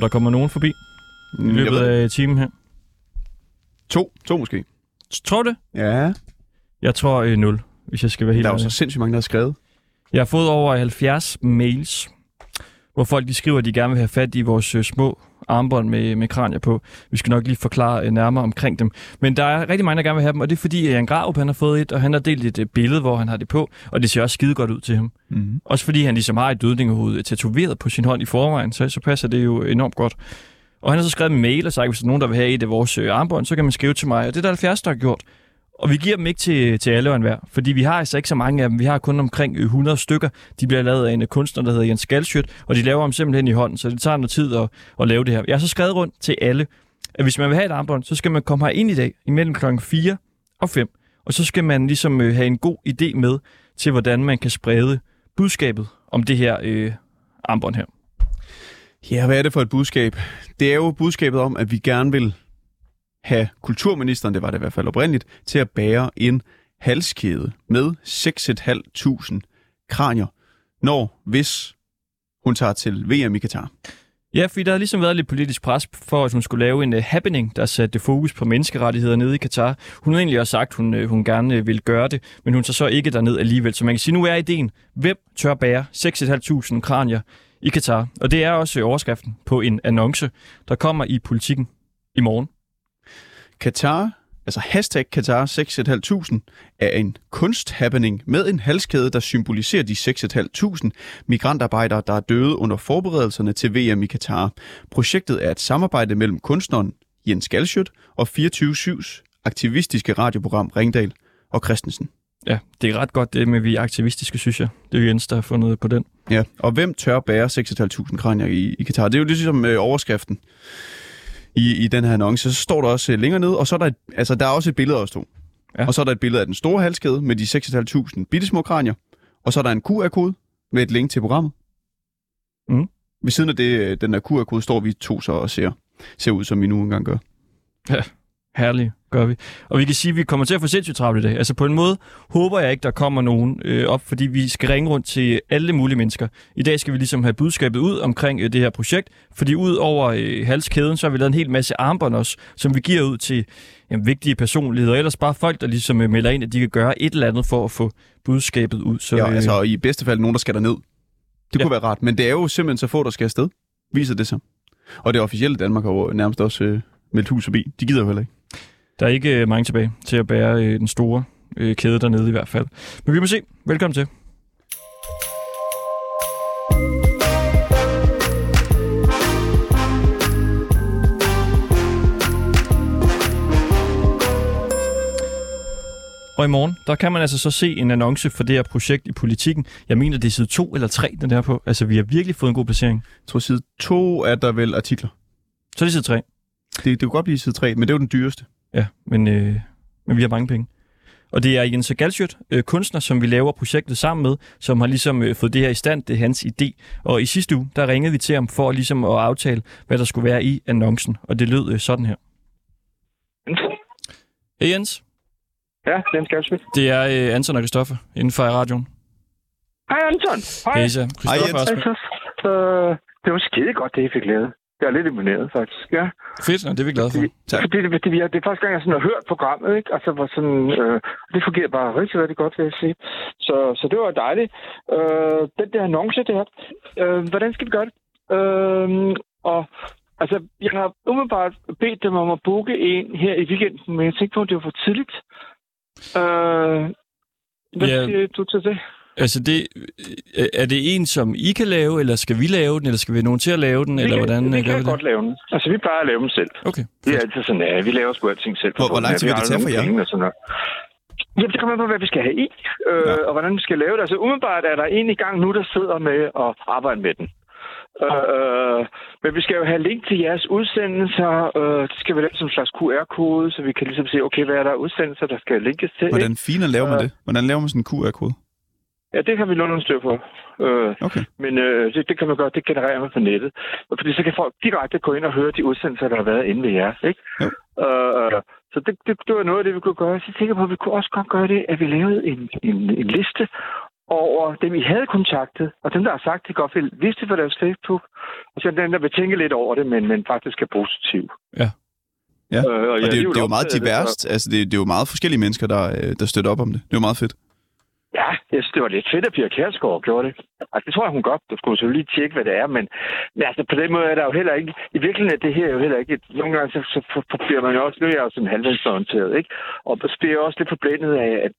Du, der kommer nogen forbi i Mm, løbet af timen her? To. To måske. Tror du det? Ja. Jeg tror øh, 0, hvis jeg skal være helt Der er jo så sindssygt mange, der har skrevet. Jeg har fået over 70 mails, hvor folk de skriver, at de gerne vil have fat i vores øh, små armbånd med, med kranier på. Vi skal nok lige forklare øh, nærmere omkring dem. Men der er rigtig mange, der gerne vil have dem, og det er fordi, at Jan Graup han har fået et, og han har delt et øh, billede, hvor han har det på, og det ser også skide godt ud til ham. Mm-hmm. Også fordi han ligesom har et dødningehoved øh, tatoveret på sin hånd i forvejen, så, så passer det jo enormt godt. Og han har så skrevet en mail og sagt, at hvis der er nogen, der vil have et af vores armbånd, så kan man skrive til mig. Og det er der 70, der har gjort. Og vi giver dem ikke til, til alle og enhver, fordi vi har altså ikke så mange af dem. Vi har kun omkring øh, 100 stykker. De bliver lavet af en øh, kunstner, der hedder Jens Galschødt, og de laver dem simpelthen i hånden, så det tager noget tid at, at lave det her. Jeg har så skrevet rundt til alle, at hvis man vil have et armbånd, så skal man komme her ind i dag imellem klokken 4 og 5. Og så skal man ligesom øh, have en god idé med til, hvordan man kan sprede budskabet om det her øh, armbånd her. Ja, hvad er det for et budskab? Det er jo budskabet om, at vi gerne vil have kulturministeren, det var det i hvert fald oprindeligt, til at bære en halskæde med 6.500 kranier, når, hvis hun tager til VM i Katar. Ja, fordi der har ligesom været lidt politisk pres for, at hun skulle lave en uh, happening, der satte fokus på menneskerettigheder nede i Katar. Hun havde egentlig også sagt, at hun, uh, hun gerne øh, uh, vil gøre det, men hun tager så ikke derned alligevel. Så man kan sige, nu er ideen, hvem tør bære 6.500 kranier i Katar? Og det er også overskriften på en annonce, der kommer i politikken i morgen. Katar, altså hashtag Katar 6.500, er en kunsthappening med en halskæde, der symboliserer de 6.500 migrantarbejdere, der er døde under forberedelserne til VM i Katar. Projektet er et samarbejde mellem kunstneren Jens Galschødt og 24-7's aktivistiske radioprogram Ringdal og Christensen. Ja, det er ret godt det med, at vi er aktivistiske, synes jeg. Det er jo Jens, der har fundet på den. Ja, og hvem tør bære 6.500 kranier i, i Katar? Det er jo ligesom øh, overskriften i, i den her annonce. Så står der også øh, længere ned, og så er der, et, altså, der er også et billede af os to. Ja. Og så er der et billede af den store halskæde med de 6.500 bittesmå kranier. Og så er der en QR-kode med et link til programmet. Mhm. Ved siden af det, øh, den der QR-kode står vi to så og ser, ser ud, som vi nu engang gør. Herligt, gør vi. Og vi kan sige, at vi kommer til at få sindssygt travlt i dag. Altså på en måde håber jeg ikke, der kommer nogen øh, op, fordi vi skal ringe rundt til alle mulige mennesker. I dag skal vi ligesom have budskabet ud omkring øh, det her projekt, fordi ud over øh, halskæden, så har vi lavet en hel masse armbånd også, som vi giver ud til jamen, vigtige personligheder, ellers bare folk, der ligesom øh, melder ind, at de kan gøre et eller andet for at få budskabet ud. Så, Ja, øh, altså i bedste fald nogen, der skal derned. Det Ja. kunne være rart, men det er jo simpelthen så få, der skal afsted. Viser det sig. Og det officielle Danmark har jo nærmest også øh, meldt hus forbi. De gider jo heller ikke. Der er ikke øh, mange tilbage til at bære øh, den store øh, kæde dernede i hvert fald. Men vi må se. Velkommen til. Og i morgen, der kan man altså så se en annonce for det her projekt i politikken. Jeg mener, det er side 2 eller 3, den er på. Altså, vi har virkelig fået en god placering. Jeg tror, side 2 er der vel artikler. Så er det side 3. Det, det kunne godt blive side 3, men det er jo den dyreste. Ja, men, øh, men vi har mange penge. Og det er Jens Galschødt, øh, kunstner, som vi laver projektet sammen med, som har ligesom øh, fået det her i stand. Det er hans idé. Og i sidste uge, der ringede vi til ham for ligesom at aftale, hvad der skulle være i annoncen. Og det lød øh, sådan her. Hey Jens, Ja, den skal jeg det er øh, Anton og Christoffer inden for radioen. Hej Anton. Hej. Christoffer Jens. Hej, så. Øh, det var skide godt, det I fik lavet. Jeg er lidt imponeret, faktisk. Ja. Fedt, og det er vi glade for. Tak. Fordi det, det, det, det er første gang, jeg sådan har hørt programmet, ikke? Altså, hvor sådan, øh, det fungerer bare rigtig, rigtig godt, vil jeg sige. Så, så det var dejligt. Øh, den der annonce der, øh, hvordan skal vi gøre det? Øh, og altså, jeg har umiddelbart bedt dem om at booke en her i weekenden, men jeg tænkte på, at det var for tidligt. Øh, hvad Ja. siger du til det? Altså, det, øh, er det en, som I kan lave, eller skal vi lave den, eller skal vi have nogen til at lave den, eller vi hvordan kan, vi øh, gør kan vi godt lave den. Altså, vi plejer at lave dem selv. Okay. Det er altid sådan, ja, vi laver sgu alting selv. Hvor- hvor lang tid Vi vil det tage for jer? og sådan noget. Jamen, det kommer an på, hvad vi skal have i, øh, Ja. og hvordan vi skal lave det. Altså, umiddelbart er der en i gang nu, der sidder med at arbejde med den. Øh, men vi skal jo have link til jeres udsendelser. Øh, det skal vi lave som en slags QR-kode, så vi kan ligesom se, okay, hvad er der udsendelser, der skal linkes til. Hvordan finer laver man Øh. det? Hvordan laver man sådan en QR-kode? Ja, det kan vi en styr på. Øh, Okay. Men øh, det, det kan man gøre, det genererer man på nettet. Fordi så kan folk direkte gå ind og høre de udsendelser, der har været inde ved jer. Ikke? Jo. Øh, så det, det, det var noget af det, vi kunne gøre. Så tænker jeg på, at vi kunne også godt gøre det, at vi lavede en, en, en liste over dem, I havde kontaktet, og dem, der har sagt, at de godt vil det på deres Facebook, og så dem, der vil tænke lidt over det, men, men faktisk er positiv. Ja. Ja, Øh, og det, er jo- det er jo meget diverst. Altså, det, det er jo meget forskellige mennesker, der, øh, der støtter op om det. Det er jo meget fedt. Ja, jeg synes, det var lidt fedt, at Pia Kærsgaard gjorde det. Altså, det tror jeg, hun godt. Du skulle selvfølgelig lige tjekke, hvad det er, men, men altså, på den måde er der jo heller ikke... I virkeligheden er det her jo heller ikke... Et, nogle gange så, så, så bliver man jo også... Nu er jeg jo sådan halvvandsorienteret, ikke? Og så bliver jeg også lidt forblændet af, at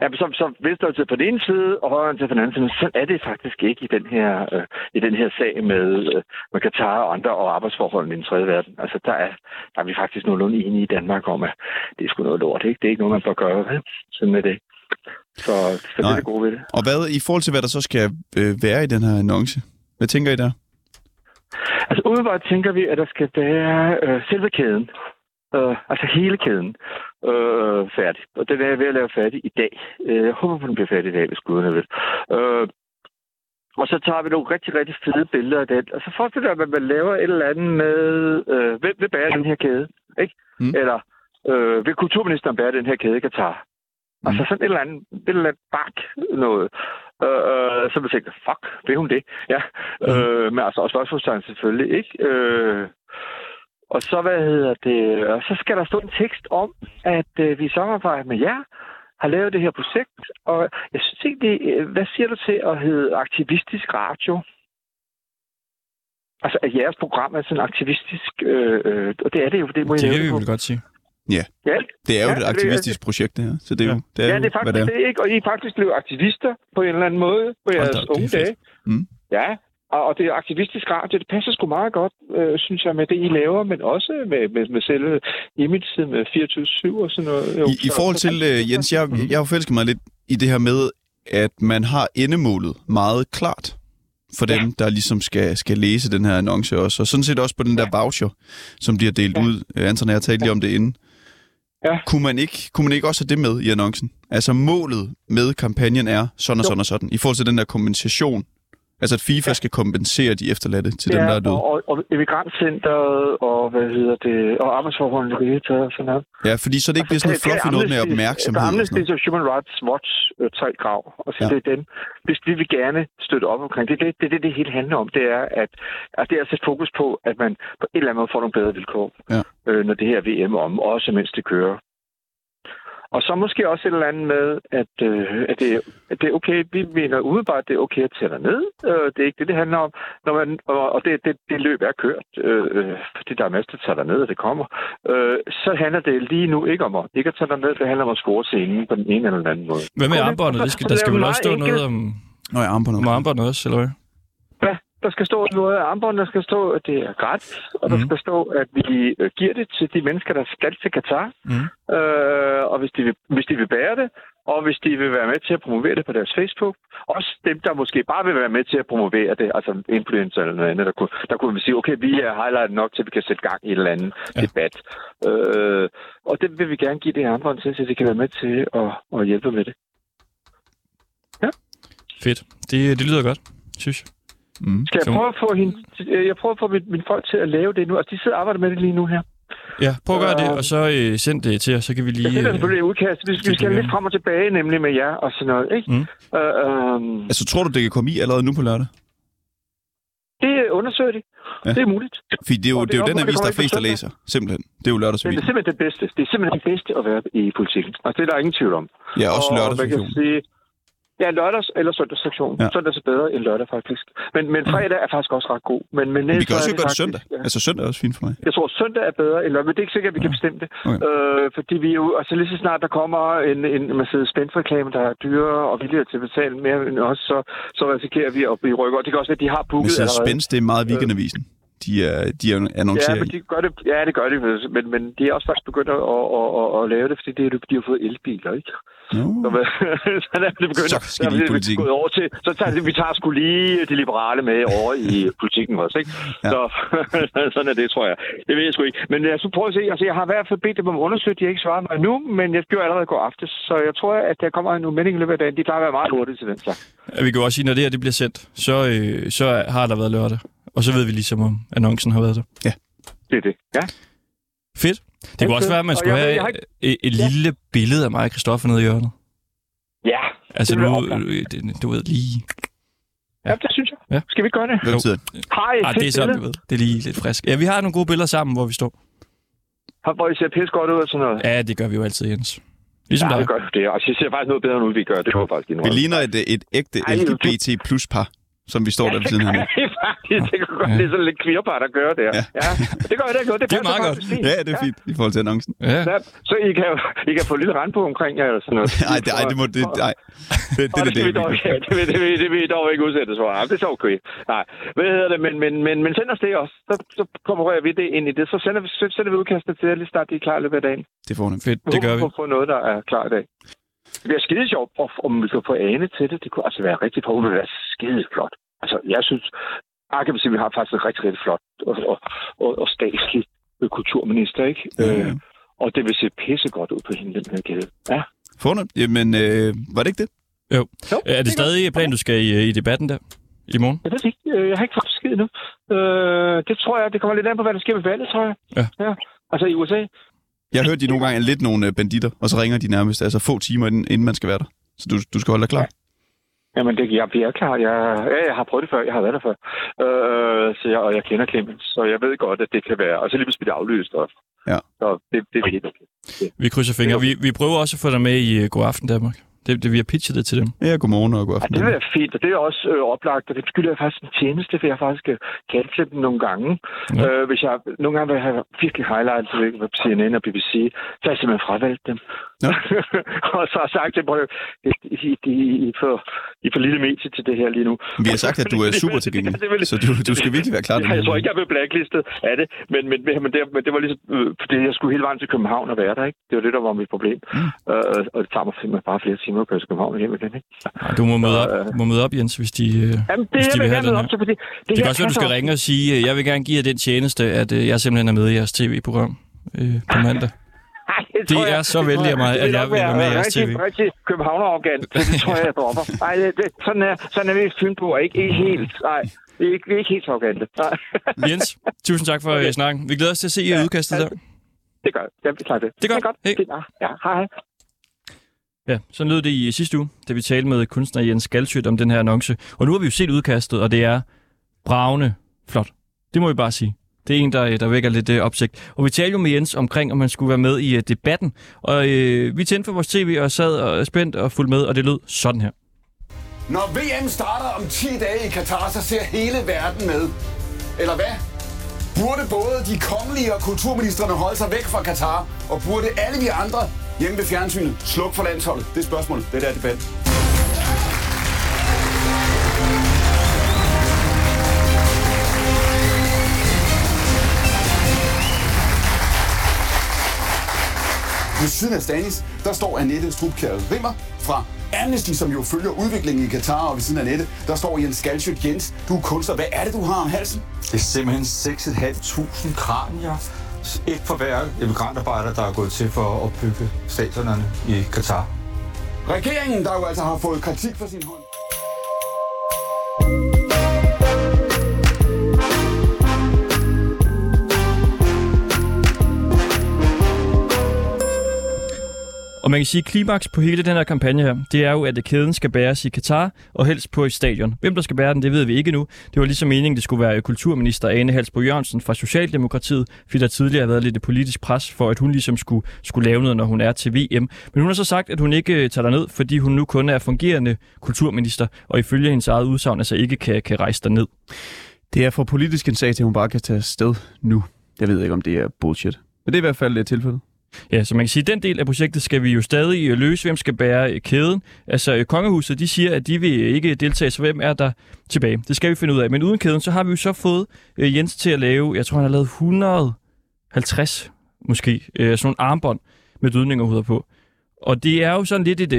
ja, så, så venstre på den ene side, og højre til på den anden side. Men sådan er det faktisk ikke i den her, øh, i den her sag med, øh, med Katar og andre og arbejdsforholdene i den tredje verden. Altså, der er, der er vi faktisk nogenlunde enige i Danmark om, at det er sgu noget lort, ikke? Det er ikke noget, man bør gøre. Vel? Sådan er det. Så, så det er det gode ved det. Og hvad i forhold til, hvad der så skal øh, være i den her annonce? Hvad tænker I der? Altså umiddelbart tænker vi, at der skal være øh, selve kæden. Øh, altså hele kæden øh, færdig. Og den er jeg ved at lave færdig i dag. Øh, jeg håber på, den bliver færdig i dag, hvis guderne vil. Øh, og så tager vi nogle rigtig, rigtig fede billeder af den. Og så forestiller jeg, at man laver et eller andet med, øh, hvem vil bære den her kæde? Ikke? Mm. Eller øh, vil kulturministeren bære den her kæde i Katar? Mm. Altså sådan et eller andet, et eller andet bak noget. Øh, øh, så man tænker, fuck, vil hun det? Ja. Mm. Øh, men altså også spørgsmålstegn selvfølgelig, ikke? Øh, og så, hvad hedder det, og så skal der stå en tekst om, at øh, vi i samarbejde med jer har lavet det her projekt, og jeg synes egentlig, øh, hvad siger du til at hedde aktivistisk radio? Altså, at jeres program er sådan aktivistisk, øh, øh, og det er det jo, det må Det jeg kan nævne vi vel godt sige. Ja, Det er jo Ja, et det aktivistisk projekt, det her. Så det er jo, det er ja, det er faktisk det det, er. ikke? Og I er faktisk blevet aktivister på en eller anden måde på Hold jeres det er unge dage. Mm. Ja, og, og det er aktivistisk radio, det passer sgu meget godt, øh, synes jeg, med det, I laver, men også med, med, med selve imaget med 24-7 og sådan noget. Jo, I, I så- forhold så- til, øh, Jens, jeg, Mhm. jeg har forelsket mig lidt i det her med, at man har endemålet meget klart for dem, der ligesom skal, skal læse den her annonce også. Og sådan set også på den der voucher, som bliver delt Ja. ud. Øh, Anton og jeg talte lige om det inden. Ja. Kunne, man ikke, kunne man ikke også have det med i annoncen? Altså målet med kampagnen er sådan og Jo. sådan og sådan. I forhold til den der kompensation. Altså at FIFA Ja. skal kompensere de efterladte til dem, der er døde. Og, og, og Emigrantcenteret og, hvad hedder det, og arbejdsforholdene i det og sådan noget. Ja, fordi så det ikke bliver sådan noget fluffy noget med opmærksomhed. Der er Amnesty og Human Rights Watch øh, tre krav, og så Ja. ja. det er dem. Hvis vi vil gerne støtte op omkring det, det, det, det, det hele handler om, det er at, at det er at sætte fokus på, at man på en eller anden måde får nogle bedre vilkår, Ja. øh, når det her VM om, også mens det kører. Og så måske også et eller andet med, at, øh, at, det, at det er okay, vi mener umiddelbart, at det er okay at tage ned. Øh, det er ikke det, det handler om. Når man, og og det, det, det løb er kørt, øh, øh, fordi der er masser, der tager ned, og det kommer. Øh, så handler det lige nu ikke om at ikke at tage ned, det handler om at score scenen på den ene eller den anden måde. Hvad med armbåndet? Det skal, der er skal vel også stå noget om, Nå, ja, armbåndet. om armbåndet også, eller hvad? Ja, der skal stå noget af armbåndet, der skal stå, at det er gratis, og der Mhm. skal stå, at vi øh, giver det til de mennesker, der skal til Katar, Mm. øh, og hvis de, vil, hvis de vil bære det, og hvis de vil være med til at promovere det på deres Facebook. Også dem, der måske bare vil være med til at promovere det, altså influencer eller noget andet, der kunne, der kunne vi sige, okay, vi er highlightet nok til, at vi kan sætte gang i et eller andet Ja. ja. debat. Øh, og det vil vi gerne give det armbånd til, så de kan være med til at, at hjælpe med det. Fedt. Det, det lyder godt, synes jeg. Mm. Skal jeg Så- prøve at få, hende, øh, jeg prøver at få mine, mine folk til at lave det nu? Altså, de sidder og arbejder med det lige nu her. Ja, prøv at gøre det, Øh, og så øh, send det til os, så kan vi Jeg lige... sender Øh, selvfølgelig et udkast. Vi, vi skal lidt frem og tilbage, nemlig med jer og sådan noget, ikke? Mm. Øh, øhm, Altså, tror du, det kan komme i allerede nu på lørdag? det undersøger de. Ja. Det er muligt. Fordi det er jo, Og det er jo det den avis, der er flest, der læser. Simpelthen. Det er jo Men det er lørdagsavisen. simpelthen det bedste. Det er simpelthen det bedste at være i politikken. Og det er der ingen tvivl om. Ja, også og man kan sige, ja, lørdags- eller søndagssektionen. Ja. Ja. Søndags er bedre end lørdag, faktisk. Men, men fredag er faktisk også ret god. Men, men Men vi kan også gøre det søndag. Ja. Altså, søndag er også fint for mig. Jeg tror, søndag er bedre end lørdag, men det er ikke sikkert, at vi kan bestemme det. Okay. Øh, fordi vi jo, altså lige så snart der kommer en, en Mercedes-Benz-reklame, der er dyrere og villigere til at betale mere end os, så, så risikerer vi at blive rykket. Og det kan også være, at de har booket Mercedes allerede. Benz, det er meget weekendavisen. De er, de er Ja, annoncerer men i. de gør det, ja, det gør de, men, men de er også faktisk begyndt at, at, at, at lave det, fordi det, er- de har fået elbiler, ikke? Nå. Så, så er det begyndt, Så skal de i der er politikken. gået over til, så tager vi tager sgu lige de liberale med over i politikken også, ikke? Ja. Ja. Så sådan er det, tror jeg. Det ved jeg sgu ikke. Men jeg skulle prøve at se, altså jeg har i hvert fald bedt dem om at undersøge, de har ikke svaret mig nu, men jeg gjorde allerede går aftes, så jeg tror, at der kommer en melding i løbet af dagen. De plejer at være meget hurtige til den slags. Vi kan jo også sige, når det her det bliver sendt, så, øh, så har der været lørdag. Og så ved vi ligesom, om annoncen har været der. Det er det. Ja. Fedt. Det kunne også være, at man skulle jeg have jeg har et, et lille billede af mig og Christoffer nede i hjørnet. Ja, Altså, Det du, oplagt. øh, det- du ved lige... Ja, det synes jeg. Ja. Skal vi ikke gøre det? Betyder det? Hej, Ah, det er sådan, du ved. Det er lige lidt frisk. Ja, vi har nogle gode billeder sammen, hvor vi står. Hvor I ser pisse godt ud og sådan noget. Ja, det gør vi jo altid, Jens. Ligesom Ja, dig. det gør det. Og I ser faktisk noget bedre, end vi gør. Det var faktisk Vi indrømme. ligner et, et ægte LGBT plus par, som vi står der ved siden af. Ja, faktisk. Det kan godt Ja. blive sådan lidt queerpar, der gør det. Ja. ja. Det gør det godt. Det, Det er meget faktisk fint. Ja, det er fint i forhold til annoncen. Ja. Ja, så I kan, I kan få lidt rand på omkring jer. Eller sådan noget. Nej, det, ej, det må... Det, nej. Det, det, det, det, det, vil dog, det, ja, det, vil, det, vil, det vil I dog ikke udsættes for. Ja, det er så okay. Nej, hvad hedder det? Men, men, men, men send os det også. Så, så konkurrerer vi det ind i det. Så sender vi, så sender vi udkastet til jer lige snart, de er klar i løbet af dagen. det får nemt. Fedt, det gør vi. Vi på noget, der er klar i dag. Det bliver skide sjovt, og- om vi kan få Ane til det. Det kunne altså være rigtig. Det være skide flot. Altså, jeg synes, vi har faktisk en rigtig, rigtig flot og, og, og, og statslig øh, kulturminister, ikke? Ja, ja. Øh, og det vil se pisse godt ud på hende, den her gæld. Ja. Fornemt. Jamen, øh, var det ikke det? Jo. Jo, Er det stadig planen, du skal i, i debatten der? I morgen? Jeg ved det ikke. Øh, Jeg har ikke fået besked nu. Øh, det tror jeg, det kommer lidt an på, hvad der sker med valget, tror jeg. Ja. ja. Altså i USA. Jeg har hørt, de nogle gange er lidt nogle øh, banditter, og så ringer de nærmest altså få timer, inden, inden man skal være der. Så du, du skal holde dig klar. Jamen, det, jeg bliver klar. Jeg, ja, jeg har prøvet det før. Jeg har været der før. Øh, så jeg, og jeg kender Clemens, så jeg ved godt, at det kan være... Og så lige pludselig bliver det aflyst også. Ja. Så det, det er helt okay. Vi krydser fingre. Vi, vi prøver også at få dig med i uh, God Aften Danmark. Det, det, vi har pitchet det til dem. Ja, godmorgen og god Ja, aften. det vil være fint, og det er også øh, oplagt, og det skylder jeg faktisk en tjeneste, for jeg faktisk øh, kalde til dem nogle gange. Ja. Ja. Øh, hvis jeg nogle gange vil have virkelig highlights på CNN og BBC, så har jeg simpelthen fravalgt dem. Ja. og så har jeg sagt til dem, I, I, I, I, får, I får lille medie til det her lige nu. Vi har sagt, at du er super tilgængelig, Det vil- så du, du skal virkelig være klar. Ja, jeg tror ikke, jeg blev blacklistet af det, men, men, men, det, men det var ligesom, øh, fordi jeg skulle hele vejen til København og være der, ikke? Det var det, der var mit problem. Mm. Øh, og det tager mig simpelthen bare flere timer at køre til København hjem igen, ikke? Nej, du må møde op, du må møde op Jens, hvis de, uh, Jamen, det hvis de jeg vil have den op til, fordi... Det, Det kan også være, du skal passer ringe og sige, øh, jeg vil gerne give jer den tjeneste, at øh, jeg simpelthen er med i jeres tv-program øh, på mandag. Ej, Det tror er så venlig af mig, det at jeg vil være med i jeres TV. Rigtig københavner-arrogant, så det tror jeg, jeg dropper. Nej, det, det, sådan, er, sådan er vi i Fynbo, og ikke, ikke helt. Nej, vi er ikke, vi er ikke helt arrogante. Jens, tusind tak for okay. Snakken. Vi glæder os til at se ja, udkastet der. det gør jeg. Jeg det. Det er godt. godt. Hej. Ja, hej. Ja, sådan lød det i sidste uge, da vi talte med kunstner Jens Galsøt om den her annonce. Og nu har vi jo set udkastet, og det er bravende flot. Det må vi bare sige. Det er en, der, der vækker lidt øh, opsigt. Og vi talte jo med Jens omkring, om han skulle være med i øh, debatten. Og øh, vi tændte for vores tv og sad og spændt og fulgte med, og det lød sådan her. Når VM starter om 10 dage i Katar, så ser hele verden med. Eller hvad? Burde både de kongelige og kulturministerne holde sig væk fra Katar, og burde alle vi andre hjemme ved fjernsynet sluk for landsholdet? Det er spørgsmålet. Det er der debat. Ved siden af Stanis, der står Annette Strupkjær Rimmer fra Amnesty, som jo følger udviklingen i Katar, og ved siden af Annette, der står Jens Skalsøt Jens. Du er kunstner. Hvad er det, du har om halsen? Det er simpelthen 6.500 kranier. Et for hver emigrantarbejder, der er gået til for at opbygge staterne i Katar. Regeringen, der jo altså har fået kritik for sin hånd. Man kan sige, at klimaks på hele den her kampagne her, det er jo, at kæden skal bæres i Katar, og helst på et stadion. Hvem der skal bære den, det ved vi ikke nu. Det var ligesom meningen, det skulle være kulturminister Ane Halsbo Jørgensen fra Socialdemokratiet, fordi der tidligere har været lidt politisk pres for, at hun ligesom skulle, skulle lave noget, når hun er til VM. Men hun har så sagt, at hun ikke øh, tager ned, fordi hun nu kun er fungerende kulturminister, og ifølge hendes eget udsagn altså ikke kan, kan rejse derned. Det er for politisk en sag til, at hun bare kan tage sted nu. Jeg ved ikke, om det er bullshit. Men det er i hvert fald øh, et tilfælde. Ja, så man kan sige, at den del af projektet skal vi jo stadig løse. Hvem skal bære kæden? Altså, øh, kongehuset, de siger, at de vil ikke deltage, så hvem er der tilbage? Det skal vi finde ud af. Men uden kæden, så har vi jo så fået øh, Jens til at lave, jeg tror, han har lavet 150 måske, øh, sådan nogle armbånd med dødningerhuder på. Og det er jo sådan lidt et,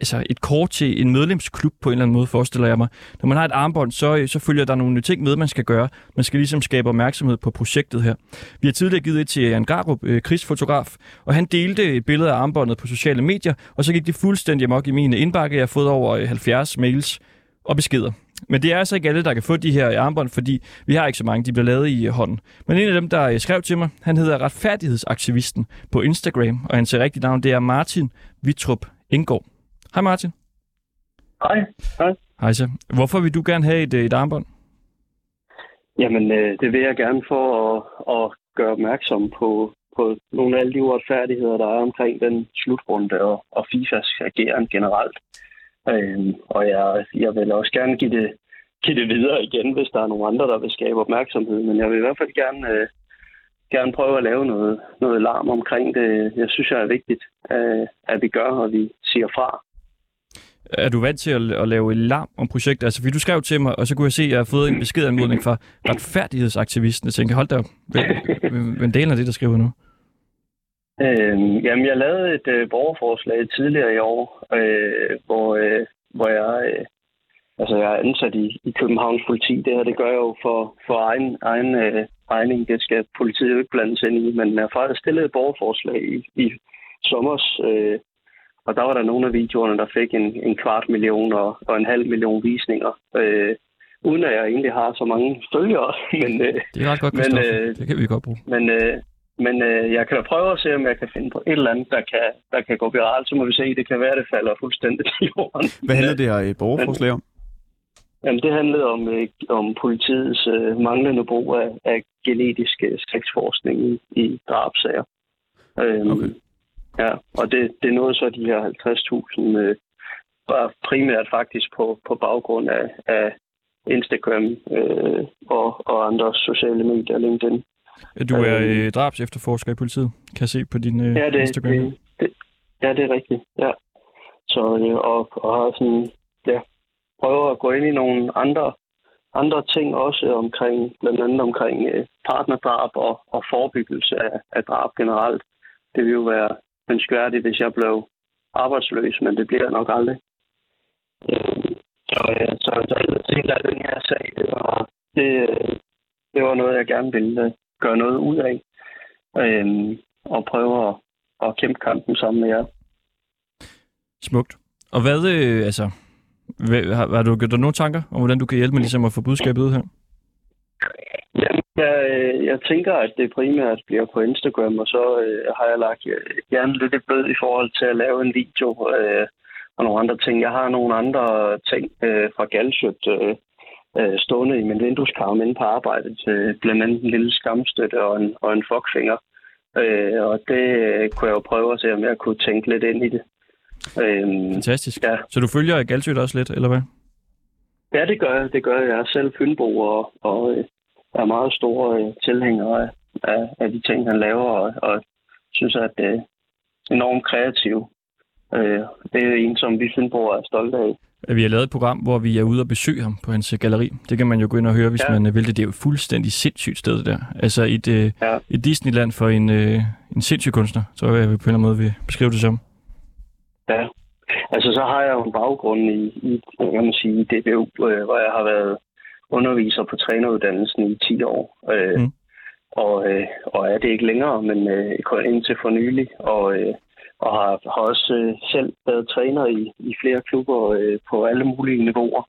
altså et kort til en medlemsklub på en eller anden måde, forestiller jeg mig. Når man har et armbånd, så, øh, så følger der nogle ting med, man skal gøre. Man skal ligesom skabe opmærksomhed på projektet her. Vi har tidligere givet et til Jan Garup, øh, krigsfotograf, og han delte et billede af armbåndet på sociale medier, og så gik det fuldstændig amok i mine indbakke. Jeg har fået over øh, 70 mails og beskeder. Men det er altså ikke alle, der kan få de her øh, armbånd, fordi vi har ikke så mange, de bliver lavet i hånden. Men en af dem, der skrev til mig, han hedder Retfærdighedsaktivisten på Instagram, og hans rigtige navn det er Martin Vitrup Indgaard. Hej Martin. Hej. Hej. Hej så. Hvorfor vil du gerne have et, øh, et armbånd? Jamen, øh, det vil jeg gerne for at, at gøre opmærksom på, på nogle af alle de uretfærdigheder, der er omkring den slutrunde og, og FIFAs ageren generelt. Øhm, og jeg, jeg vil også gerne give det, give det videre igen, hvis der er nogle andre, der vil skabe opmærksomhed. Men jeg vil i hvert fald gerne, øh, gerne prøve at lave noget, noget larm omkring det. Jeg synes, det er vigtigt, øh, at vi gør, og vi siger fra. Er du vant til at, at lave et larm om projektet? Altså, fordi du skrev til mig, og så kunne jeg se, at jeg har fået en beskedanmodning fra retfærdighedsaktivisten. Jeg tænker, hold da op, hvem delen af det, der skriver nu? Øh, jamen, jeg lavede et øh, borgerforslag tidligere i år, øh, hvor, øh, hvor jeg, øh, altså, jeg er ansat i, i Københavns politi. Det her, det gør jeg jo for, for egen, egen øh, regning. Det skal politiet jo ikke blandes ind i, men jeg har faktisk stillet et borgerforslag i, i sommers, øh, og der var der nogle af videoerne, der fik en, en kvart million og, og en halv million visninger. Øh, uden at jeg egentlig har så mange følgere. men, øh, det er ret godt, men, øh, det kan vi godt bruge. Men, øh, men øh, jeg kan da prøve at se, om jeg kan finde på et eller andet, der kan, der kan gå viralt. Så må vi se, det kan være, at det falder fuldstændig i jorden. Hvad handler det her i borgerforslag om? Jamen, det handlede om, øh, om politiets øh, manglende brug af, af genetisk øh, slægtsforskning i, i drabsager. Øhm, okay. Ja, og det, det nåede så de her 50.000, øh, var primært faktisk på, på baggrund af, af Instagram øh, og, og andre sociale medier, LinkedIn. Du er øh, drabs efterforsker i politiet, kan jeg se på din øh, ja, det, Instagram. Det, det, ja, det er rigtigt, ja. Så, øh, og, og har sådan, ja, prøver at gå ind i nogle andre, andre ting også omkring, blandt andet omkring øh, partnerdrab og, og forebyggelse af, af drab generelt. Det vil jo være ønskværdigt, hvis jeg blev arbejdsløs, men det bliver jeg nok aldrig. Øh, så, øh, så, så jeg tænker, at den her sag, det var, det, det var noget, jeg gerne ville gøre noget ud af. Øh, og prøve at, at kæmpe kampen sammen med jer. Smukt. Og hvad, øh, altså, hvad, har, har du gjort dig nogle tanker om, hvordan du kan hjælpe mig ligesom at få budskabet ud her? Jeg, jeg tænker, at det primært bliver på Instagram, og så øh, har jeg lagt øh, gerne lidt et bød i forhold til at lave en video øh, og nogle andre ting. Jeg har nogle andre ting øh, fra Galsøt øh, øh, stående i min vindueskarm inde på arbejdet. Øh, blandt andet en lille skamstøtte og en, og en fuckfinger. Øh, og det øh, kunne jeg jo prøve at se, om jeg kunne tænke lidt ind i det. Øh, Fantastisk. Ja. Så du følger Galsøt også lidt, eller hvad? Ja, det gør jeg. Det gør jeg. Jeg er selv Fynbo og, og øh, er meget store øh, tilhængere af, af, de ting, han laver, og, og synes, at det er enormt kreativ. Øh, det er en, som vi Fynbo er stolte af. Vi har lavet et program, hvor vi er ude og besøge ham på hans galleri. Det kan man jo gå ind og høre, hvis ja. man vil det. Det er jo fuldstændig sindssygt sted der. Altså et, øh, ja. et Disneyland for en, øh, en sindssyg kunstner, tror jeg, jeg på en eller anden måde vil beskrive det som. Ja, altså så har jeg jo en baggrund i, i kan man sige, DBU, øh, hvor jeg har været underviser på træneruddannelsen i 10 år. Øh, mm. og, øh, og er det ikke længere, men øh, indtil for nylig. Og, øh, og har, har også øh, selv været træner i, i flere klubber øh, på alle mulige niveauer.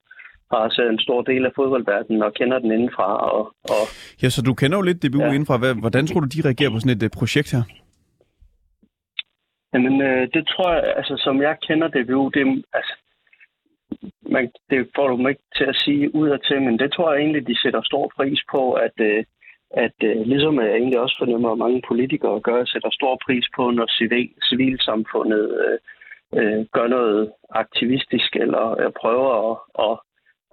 Har også en stor del af fodboldverdenen og kender den indenfra. Og, og, ja, så du kender jo lidt DBU ja. indenfra. Hvordan tror du, de reagerer på sådan et uh, projekt her? Jamen, øh, det tror jeg, altså som jeg kender DBU, det, altså, man, det får du ikke til at sige ud og til, men det tror jeg egentlig, de sætter stor pris på, at, øh, at øh, ligesom jeg egentlig også fornemmer, at mange politikere gør, sætter stor pris på, når civil, civilsamfundet øh, øh, gør noget aktivistisk eller øh, prøver at, at,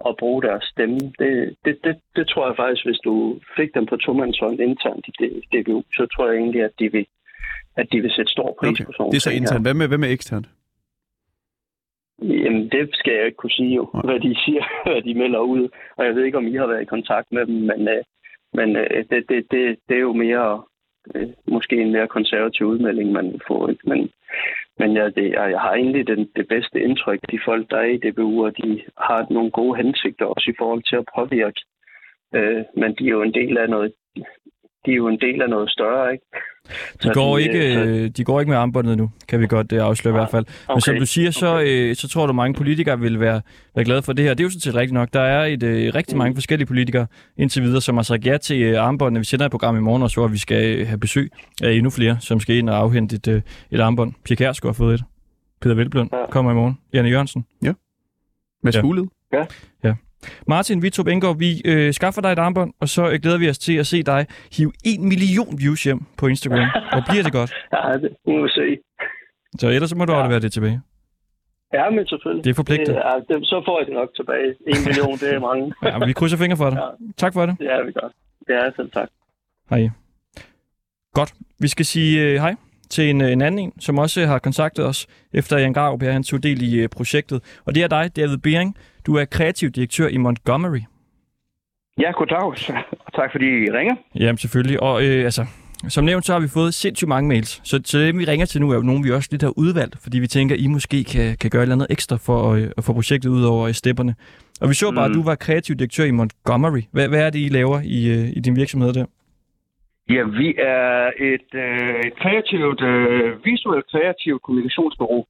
at bruge deres stemme. Det, det, det, det tror jeg faktisk, hvis du fik dem på tomandshånd internt i DBU, så tror jeg egentlig, at de vil, at de vil sætte stor pris okay. på sådan Det er så internt. Hvad med, hvad med eksternt? Jamen, det skal jeg ikke kunne sige jo, hvad de siger, hvad de melder ud. Og jeg ved ikke, om I har været i kontakt med dem, men, øh, men øh, det, det, det, det er jo mere, øh, måske en mere konservativ udmelding, man får. Ikke? Men, men ja, det, jeg, jeg har egentlig den, det bedste indtryk, de folk, der er i DBU, og de har nogle gode hensigter også i forhold til at påvirke. Øh, men de er jo en del af noget de er jo en del af noget større, ikke? De går, de, ikke, så... Øh, de går ikke med armbåndet nu, kan vi godt uh, afsløre ja, i hvert fald. Men okay, som du siger, så, okay. uh, så tror du, at mange politikere vil være, være glade for det her. Det er jo sådan set rigtigt nok. Der er et, uh, rigtig mange forskellige politikere indtil videre, som har sagt ja til uh, armbåndene. Vi sender et program i morgen også, hvor vi skal uh, have besøg af endnu flere, som skal ind og afhente et, uh, et armbånd. Pia Kærsgaard har fået et. Peter Velblund ja. kommer i morgen. Janne Jørgensen. Ja. Mads Ja. ja. Fugled. Martin Vitrup Engård, vi øh, skaffer dig et armbånd, og så øh, glæder vi os til at se dig hive en million views hjem på Instagram. Og bliver det godt. Ja, det må vi se. Så ellers så må du aflevere det tilbage. Ja, men selvfølgelig. Det er forpligtet. Det, ja, det, så får jeg det nok tilbage. En million, det er mange. Ja, men vi krydser fingre for dig. Ja. Tak for det. Det er vi godt. Ja, selv tak. Hej. Godt. Vi skal sige øh, hej til en, øh, en anden en, som også har kontaktet os, efter Jan Grav han tog del i øh, projektet. Og det er dig, David Bering. Du er kreativ direktør i Montgomery. Ja, goddag, og tak fordi I ringer. Jamen selvfølgelig. Og øh, altså, som nævnt, så har vi fået sindssygt mange mails. Så, så dem, vi ringer til nu, er jo nogen, vi også lidt har udvalgt, fordi vi tænker, I måske kan, kan gøre et eller andet ekstra for øh, at få projektet ud over i stepperne. Og vi så bare, mm. at du var kreativ direktør i Montgomery. Hvad, hvad er det, I laver i, øh, i din virksomhed der? Ja, vi er et, øh, et kreativt, øh, visuelt kreativt kommunikationsbureau,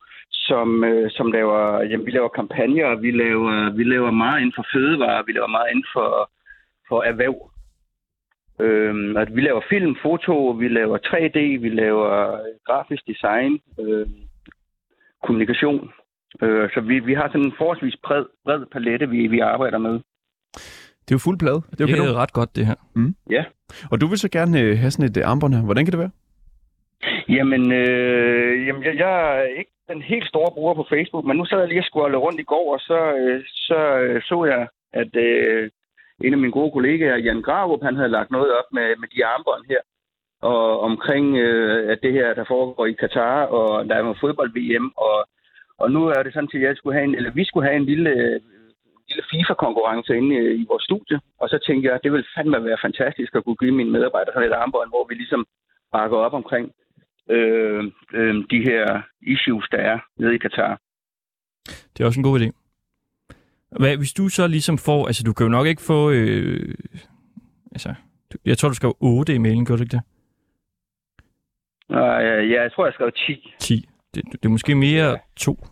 som, øh, som laver, jamen, vi laver kampagner, vi laver, vi laver meget inden for fødevare, vi laver meget inden for, for erhverv. Øhm, at vi laver film, foto, vi laver 3D, vi laver grafisk design, øh, kommunikation. Øh, så vi, vi har sådan en forholdsvis bred, bred palette, vi, vi arbejder med. Det er jo fuld plade. Det er jo Det er ret godt, det her. Og du vil så gerne øh, have sådan et øh, armbånd her. Hvordan kan det være? Jamen, øh, jamen jeg, jeg er ikke den helt store bruger på Facebook, men nu sad jeg lige og scrollede rundt i går, og så øh, så, øh, så jeg, at øh, en af mine gode kollegaer, Jan Gravup, han havde lagt noget op med, med de armbånd her, og omkring øh, at det her, der foregår i Katar, og der er noget fodbold-VM, og, og nu er det sådan, at jeg skulle have en, eller vi skulle have en lille, lille FIFA-konkurrence inde i, i vores studie, og så tænkte jeg, at det ville fandme være fantastisk at kunne give mine medarbejdere sådan et armbånd, hvor vi ligesom bakker op omkring øh, øh, de her issues, der er nede i Katar. Det er også en god idé. Hvad, hvis du så ligesom får... Altså, du kan jo nok ikke få... Øh, altså, jeg tror, du skrev 8 i mailen, gør du ikke det? Øh, ja, jeg tror, jeg skrev 10. 10. Det, det er måske mere 2,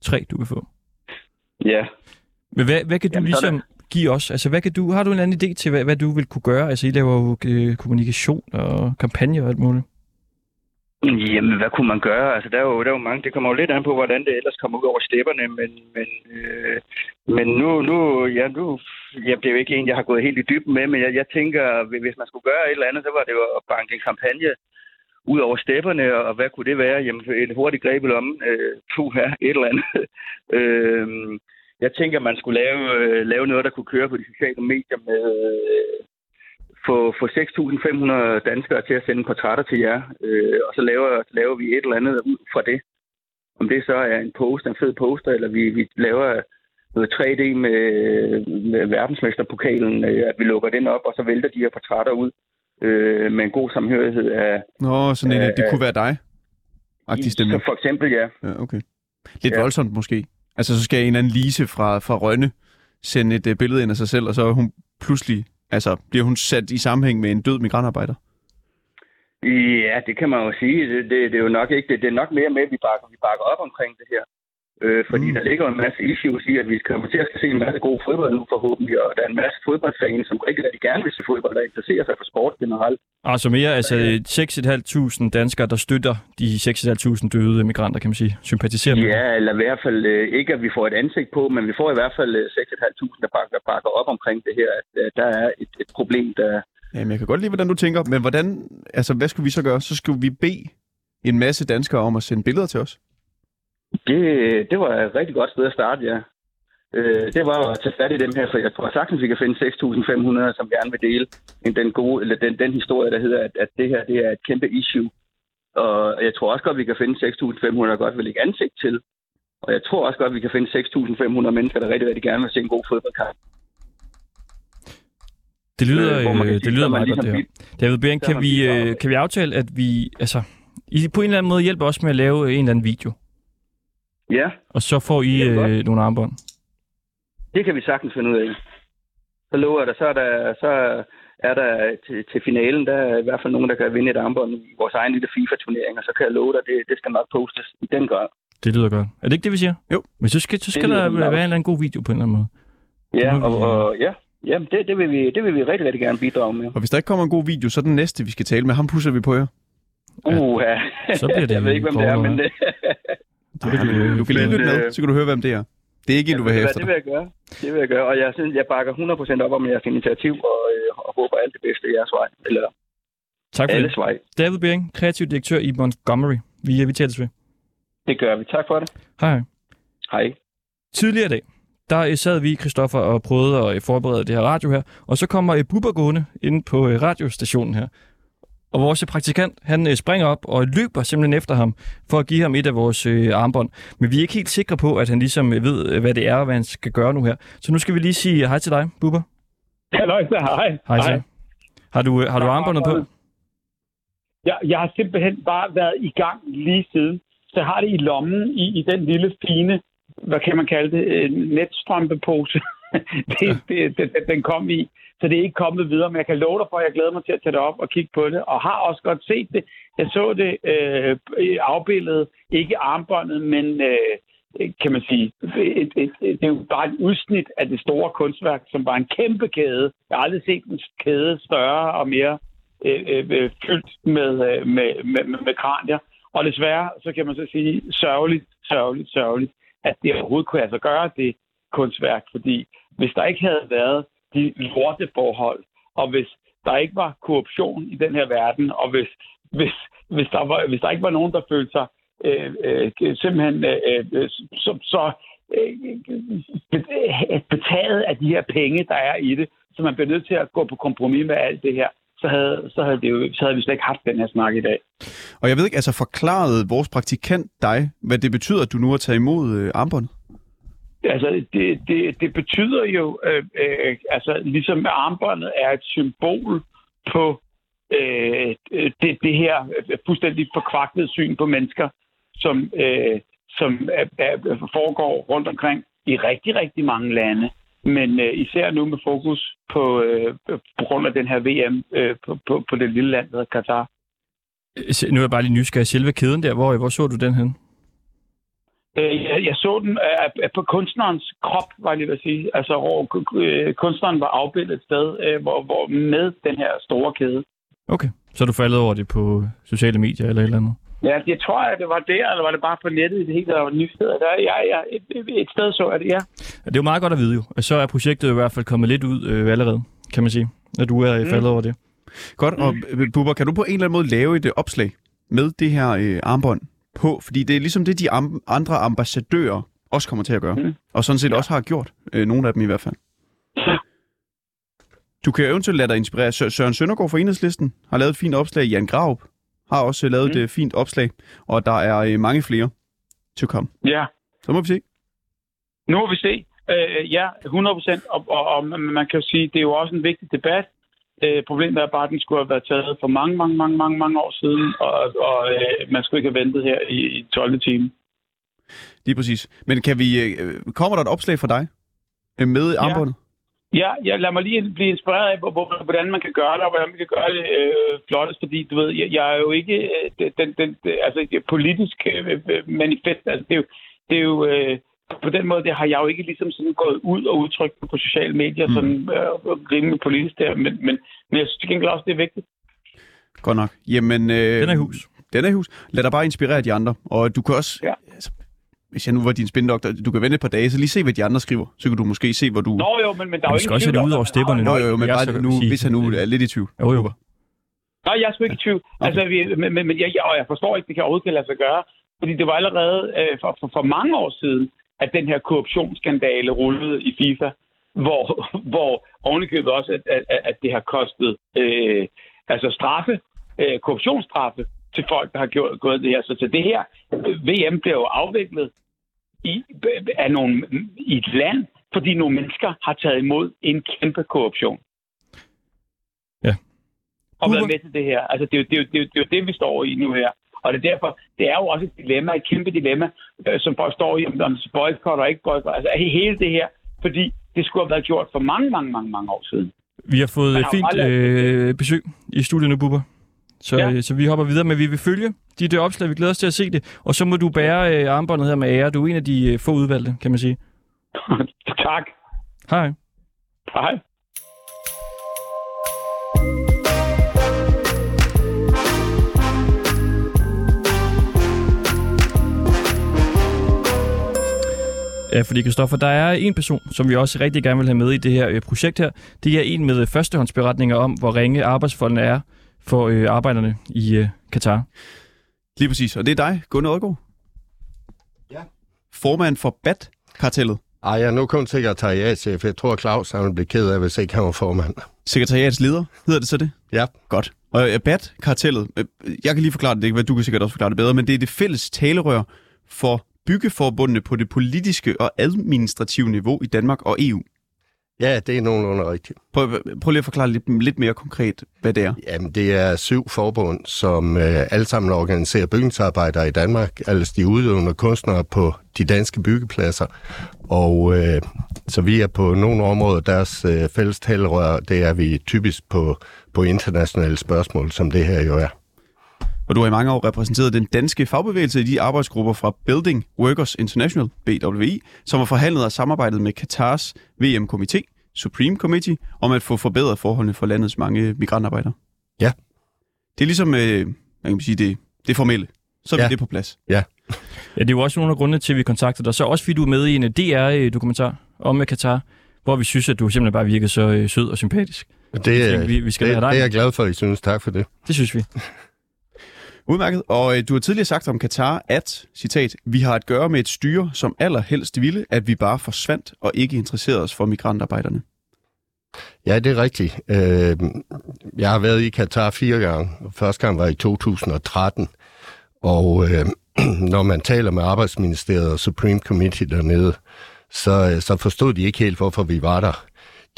3, du kan få. Ja. Men hvad, hvad kan du Jamen, ligesom give os? Altså, hvad kan du, har du en anden idé til, hvad, hvad du vil kunne gøre? Altså, I laver jo øh, kommunikation og kampagne og alt muligt. Jamen, hvad kunne man gøre? Altså, der er jo, der er jo mange. Det kommer jo lidt an på, hvordan det ellers kommer ud over stepperne, men, men, øh, men nu, nu, ja, nu, ja, det er jo ikke en, jeg har gået helt i dybden med, men jeg, jeg tænker, hvis man skulle gøre et eller andet, så var det jo at banke en kampagne ud over stepperne, og hvad kunne det være? Jamen, et hurtigt greb i lommen. Øh, her, et eller andet. øh, jeg tænker, man skulle lave, øh, lave noget, der kunne køre på de sociale medier med, øh, få, få 6.500 danskere til at sende portrætter til jer, øh, og så laver, laver vi et eller andet ud fra det. Om det så er en post, en fed poster, eller vi, vi laver noget 3D med, med verdensmesterpokalen, øh, at vi lukker den op, og så vælter de her portrætter ud øh, med en god samhørighed af... Nå, sådan en, Øh, øh, det kunne være dig. Agtig Så stemning. for eksempel, ja. Ja, okay. Lidt Ja. voldsomt måske. Altså, så skal en anden Lise fra, fra Rønne sende et uh, billede ind af sig selv, og så er hun pludselig, altså, bliver hun sat i sammenhæng med en død migrantarbejder. Ja, det kan man jo sige. Det, det, det er jo nok ikke det. Det er nok mere med, at vi bakker, vi bakker op omkring det her. Øh, fordi mm. der ligger en masse issues i, at vi kommer til at se en masse god fodbold nu forhåbentlig, og der er en masse fodboldfans, som rigtig, rigtig gerne vil se fodbold, der interesserer sig for sport generelt. Altså mere, altså 6.500 danskere, der støtter de 6.500 døde migranter, kan man sige. Sympatiserer med. Ja, eller i hvert fald øh, ikke, at vi får et ansigt på, men vi får i hvert fald øh, 6.500, der bakker, der bakker op omkring det her, at øh, der er et, et problem, der... Jamen, jeg kan godt lide, hvordan du tænker, men hvordan, altså, hvad skulle vi så gøre? Så skulle vi bede en masse danskere om at sende billeder til os. Det, det var et rigtig godt sted at starte, ja. Øh, det var at tage fat i dem her, for jeg tror sagtens, vi kan finde 6.500, som gerne vil dele en, den, gode, eller den, den historie, der hedder, at, at det her det er et kæmpe issue. Og jeg tror også godt, vi kan finde 6.500, der godt vil lægge ansigt til. Og jeg tror også godt, vi kan finde 6.500 mennesker, der rigtig, rigtig gerne vil se en god fodboldkamp. Det lyder, Øh, øh, sige, det lyder er meget godt, ligesom det her. David Bering, er kan vi, øh, kan vi aftale, at vi, altså, I på en eller anden måde hjælper os med at lave en eller anden video, Ja, og så får I øh, nogle armbånd. det kan vi sagtens finde ud af. Så lover jeg dig, så er der, så er der til, til finalen, der er i hvert fald nogen, der kan vinde et armbånd i vores egen lille FIFA-turnering, og så kan jeg love dig, det, det skal nok postes i den grad. Det lyder godt. Er det ikke det, vi siger? Jo. Men så skal, så skal der være en eller anden god video på en eller anden måde. Ja, og, og ja, ja det, det, vil vi, det vil vi rigtig, rigtig gerne bidrage med. Og hvis der ikke kommer en god video, så er den næste, vi skal tale med, ham pusser vi på jer. Uh, ja. Så bliver det jeg ved ikke, hvem det er, men det, Det kan du, Du kan lige lytte med, øh, så kan du høre, hvem det er. Det er ikke en, du vil have efter det vil jeg gøre. Det vil jeg gøre. Og jeg synes, jeg bakker 100% op om jeres initiativ, og, øh, og håber alt det bedste i jeres vej. Eller Tak for alles det. vej. David Bering, kreativ direktør i Montgomery. Vi, vi tales ved. Det gør vi. Tak for det. Hej, hej. Tidligere i dag, der øh, sad vi, Christoffer, og prøvede at øh, forberede det her radio her, og så kommer øh, Bubber gående ind på øh, radiostationen her. Og vores praktikant, han øh, springer op og løber simpelthen efter ham, for at give ham et af vores øh, armbånd. Men vi er ikke helt sikre på, at han ligesom øh, ved, øh, hvad det er, og hvad han skal gøre nu her. Så nu skal vi lige sige hej til dig, Bubber. Halløj, hej. Hej, hej. Har du, har du armbåndet på? Jeg, jeg har simpelthen bare været i gang lige siden. Så jeg har det i lommen i, i den lille fine, hvad kan man kalde det, netstrømpepose. det, det, det, den kom i. Så det er ikke kommet videre, men jeg kan love dig for, at jeg glæder mig til at tage det op og kigge på det. Og har også godt set det. Jeg så det øh, afbildet, ikke armbåndet, men øh, kan man sige, et, et, et, det er jo bare et udsnit af det store kunstværk, som var en kæmpe kæde. Jeg har aldrig set en kæde større og mere øh, øh, øh fyldt med, øh, med, med, med, med kranier. Og desværre, så kan man så sige, sørgeligt, sørgeligt, sørgeligt, at det overhovedet kunne altså gøre det kunstværk. Fordi hvis der ikke havde været de lorteforhold, og hvis der ikke var korruption i den her verden, og hvis, hvis, hvis, der, var, hvis der ikke var nogen, der følte sig øh, øh, simpelthen øh, øh, så, så øh, betaget af de her penge, der er i det, så man bliver nødt til at gå på kompromis med alt det her, så havde, så havde, det jo, så havde vi slet ikke haft den her snak i dag. Og jeg ved ikke, altså forklarede vores praktikant dig, hvad det betyder, at du nu har taget imod øh, armbåndet? Altså, det, det, det betyder jo, øh, øh, altså ligesom armbåndet er et symbol på øh, det, det her fuldstændig forkvaklede syn på mennesker, som, øh, som er, er, foregår rundt omkring i rigtig, rigtig mange lande. Men øh, især nu med fokus på, øh, på grund af den her VM øh, på, på, på det lille land, der hedder Katar. Øh, nu er jeg bare lige nysgerrig. Selve kæden der, hvor, hvor så du den hen? Øh, Jeg, jeg så den øh, på kunstnerens krop, var jeg lige ved at sige. Altså, hvor øh, kunstneren var afbildet et sted, hvor, hvor med den her store kæde. Okay. Så er du faldet over det på sociale medier eller et eller andet? Ja, jeg tror, at det var der, eller var det bare på nettet i det hele, der var nyheder. Der, ja, ja, et, et, sted så jeg det, ja. Det er jo meget godt at vide jo. Så er projektet i hvert fald kommet lidt ud øh, allerede, kan man sige, at du er mm. faldet over det. Godt, og øh, Bubber, kan du på en eller anden måde lave et opslag med det her øh, armbånd på? Fordi det er ligesom det, de am- andre ambassadører også kommer til at gøre. Mm. Og sådan set ja. også har gjort. Øh, nogle af dem i hvert fald. Du kan eventuelt lade dig inspirere. Sø- Søren Søndergaard fra Enhedslisten har lavet et fint opslag. Jan Graup har også lavet Mm. et øh, fint opslag. Og der er øh, mange flere til at komme. Ja, Så må vi se. nu må vi se. Øh, ja, 100 procent. Og, og, og man man kan jo sige, det er jo også en vigtig debat. Øh, problemet er bare, at den skulle have været taget for mange, mange, mange, mange, mange år siden, og, og øh, man skulle ikke have ventet her i, i 12. time. Lige præcis. Men kan vi, øh, kommer der et opslag fra dig øh, med armbåndet? Ja, jeg lad mig lige blive inspireret af, hvor- hvor- hvordan man kan gøre det, og hvordan man kan gøre det øh, flottest, fordi du ved, jeg, jeg er jo ikke øh, den, den, den, altså politisk øh, manifest, altså det er jo, det er jo øh, på den måde, det har jeg jo ikke ligesom sådan gået ud og udtrykt på sociale medier, mm. sådan øh, rimelig politisk der, men, men, men jeg synes til gengæld også, det er vigtigt. Godt nok. Jamen, øh, Den er i hus. Den er i hus. Lad dig bare inspirere de andre. Og du kan også, Ja. altså, hvis jeg nu var din spindoktor, du kan vente et par dage, så lige se, hvad de andre skriver. Så kan du måske se, hvor du... Nå jo, men, men der er jo ikke skal også det ud over stepperne. Nå, jo, jo, men Jeg bare skal nu, sige- hvis han nu er lidt i tvivl. Jo, jo. Nej, jeg er sgu ikke i tvivl. Okay. Altså, vi, men, men, men jeg, jeg, og jeg forstår ikke, det kan overhovedet kan lade sig gøre. Fordi det var allerede øh, for, for, for mange år siden, at den her korruptionsskandale rullede i FIFA, hvor, hvor ovenikøbet også, at, at, at det har kostet øh, altså straffe, øh, korruptionsstraffe til folk, der har gjort, gået det her. Så til det her øh, VM bliver jo afviklet i, af nogle, i et land, fordi nogle mennesker har taget imod en kæmpe korruption. Ja. Og været med til det her. Altså, det er, jo, det, er jo, det, er jo, det er jo det, vi står i nu her. Og det er derfor, det er jo også et dilemma, et kæmpe dilemma, øh, som folk står i, om boykot og ikke boykot. Altså hele det her, fordi det skulle have været gjort for mange, mange, mange, mange år siden. Vi har fået øh, har fint aldrig- øh, besøg i studiet nu, Bubber. Så, Ja. ja. så vi hopper videre, men vi vil følge de der opslag. Vi glæder os til at se det. Og så må du bære øh, armbåndet her med ære. Du er en af de øh, få udvalgte, kan man sige. tak. Hej. Hej. Ja, fordi Kristoffer, der er en person, som vi også rigtig gerne vil have med i det her øh, projekt her. Det er en med øh, førstehåndsberetninger om, hvor ringe arbejdsforholdene er for øh, arbejderne i øh, Katar. Lige præcis. Og det er dig, Gunnar Odgaard. Ja. Formand for BAT-kartellet. Ej, jeg er nu kun sekretariatchef. Jeg tror, Claus han ville blive ked af, hvis ikke han var formand. Sekretariatsleder, hedder det så det? Ja. Godt. Og øh, BAT-kartellet, øh, jeg kan lige forklare det, være, du kan sikkert også forklare det bedre, men det er det fælles talerør for byggeforbundene på det politiske og administrative niveau i Danmark og EU. Ja, det er nogenlunde rigtigt. Prøv, prøv lige at forklare lidt, lidt mere konkret, hvad det er. Jamen, det er syv forbund, som øh, alle sammen organiserer bygningsarbejdere i Danmark, altså de udøvende kunstnere på de danske byggepladser. Og øh, så vi er på nogle områder, deres øh, fælles talerør, det er vi typisk på, på internationale spørgsmål, som det her jo er. Og du har i mange år repræsenteret den danske fagbevægelse i de arbejdsgrupper fra Building Workers International, BWI, som har forhandlet og samarbejdet med Katars VM-komité, Supreme Committee, om at få forbedret forholdene for landets mange migrantarbejdere. Ja. Det er ligesom, øh, man kan sige, det, det formelle. Så er Ja. vi det på plads. Ja. Ja, det er jo også nogle af grundene til, at vi kontaktede dig. Så også fordi du er med i en DR-dokumentar om øh, Katar, hvor vi synes, at du simpelthen bare virkede så øh, sød og sympatisk. Det, øh, Vi, vi skal det, det er jeg glad for, at I synes. Tak for det. Det synes vi. Udmærket. Og øh, du har tidligere sagt om Katar, at, citat, vi har at gøre med et styre, som allerhelst ville, at vi bare forsvandt og ikke interesserede os for migrantarbejderne. Ja, det er rigtigt. Øh, jeg har været i Katar fire gange. Første gang var i 2013. Og øh, når man taler med Arbejdsministeriet og Supreme Committee dernede, så, øh, så forstod de ikke helt, hvorfor vi var der.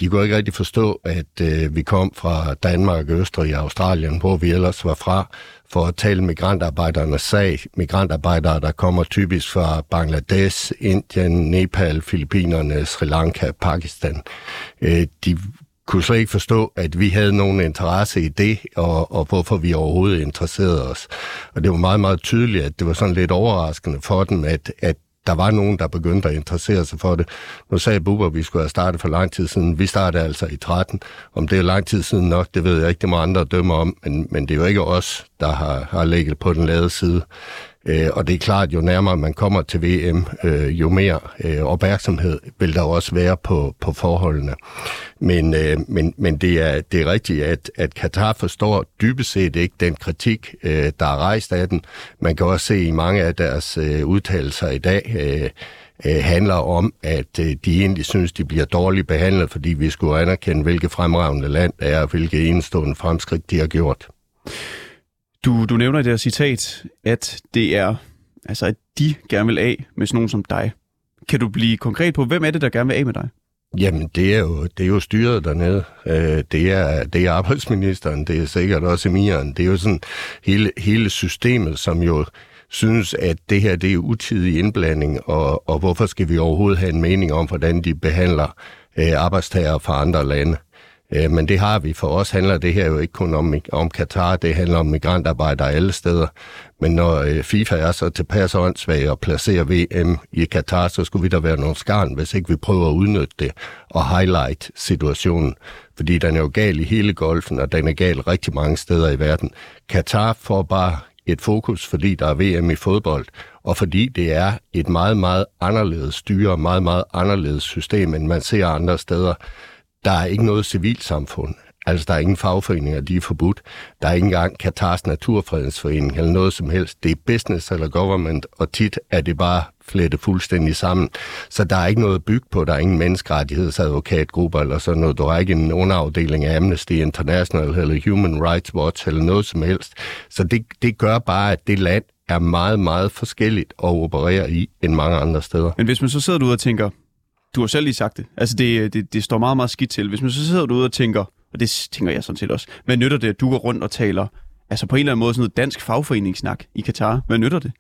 De kunne ikke rigtig forstå, at øh, vi kom fra Danmark, Østrig og Australien, hvor vi ellers var fra, for at tale migrantarbejdernes sag. Migrantarbejdere, der kommer typisk fra Bangladesh, Indien, Nepal, Filippinerne, Sri Lanka, Pakistan. Øh, de kunne slet ikke forstå, at vi havde nogen interesse i det, og, og hvorfor vi overhovedet interesserede os. Og det var meget, meget tydeligt, at det var sådan lidt overraskende for dem, at, at der var nogen, der begyndte at interessere sig for det. Nu sagde Bubber, at vi skulle have startet for lang tid siden. Vi startede altså i 13. Om det er lang tid siden nok, det ved jeg ikke. Det må andre dømme om. Men, men det er jo ikke os, der har, har ligget på den lade side. Øh, og det er klart, jo nærmere man kommer til VM, øh, jo mere øh, opmærksomhed vil der også være på, på forholdene. Men, øh, men, men det, er, det er rigtigt, at, at Katar forstår dybest set ikke den kritik, øh, der er rejst af den. Man kan også se i mange af deres øh, udtalelser i dag, øh, øh handler om, at øh, de egentlig synes, de bliver dårligt behandlet, fordi vi skulle anerkende, hvilke fremragende land det er, og hvilke enestående fremskridt de har gjort. Du, du nævner i det her citat, at det er, altså at de gerne vil af med sådan nogen som dig. Kan du blive konkret på, hvem er det, der gerne vil af med dig? Jamen, det er jo, det er jo styret dernede. Øh, det, er, det er arbejdsministeren, det er sikkert også emiren. Det er jo sådan hele, hele systemet, som jo synes, at det her det er utidig indblanding, og, og hvorfor skal vi overhovedet have en mening om, hvordan de behandler øh, arbejdstager fra andre lande. Øh, men det har vi. For os handler det her jo ikke kun om, om Katar, det handler om migrantarbejdere alle steder. Men når øh, FIFA er så tilpas åndssvag og placerer VM i Katar, så skulle vi da være nogle skarn, hvis ikke vi prøver at udnytte det og highlight situationen. Fordi den er jo gal i hele golfen, og den er gal rigtig mange steder i verden. Katar får bare et fokus, fordi der er VM i fodbold, og fordi det er et meget, meget anderledes styre, meget, meget anderledes system, end man ser andre steder. Der er ikke noget civilsamfund. Altså, der er ingen fagforeninger, de er forbudt. Der er ikke engang Katars Naturfredensforening eller noget som helst. Det er business eller government, og tit er det bare flettet fuldstændig sammen. Så der er ikke noget at bygge på. Der er ingen menneskerettighedsadvokatgrupper eller sådan noget. Der er ikke en underafdeling af Amnesty International eller Human Rights Watch eller noget som helst. Så det, det gør bare, at det land er meget, meget forskelligt at operere i end mange andre steder. Men hvis man så sidder derude og tænker, du har selv lige sagt det, altså det, øh, det, det står meget, meget skidt til. Hvis man så sidder derude og tænker, og det tænker jeg sådan set også, hvad nytter det, at du går rundt og taler, altså på en eller anden måde sådan noget dansk fagforeningssnak i Katar? Hvad nytter det?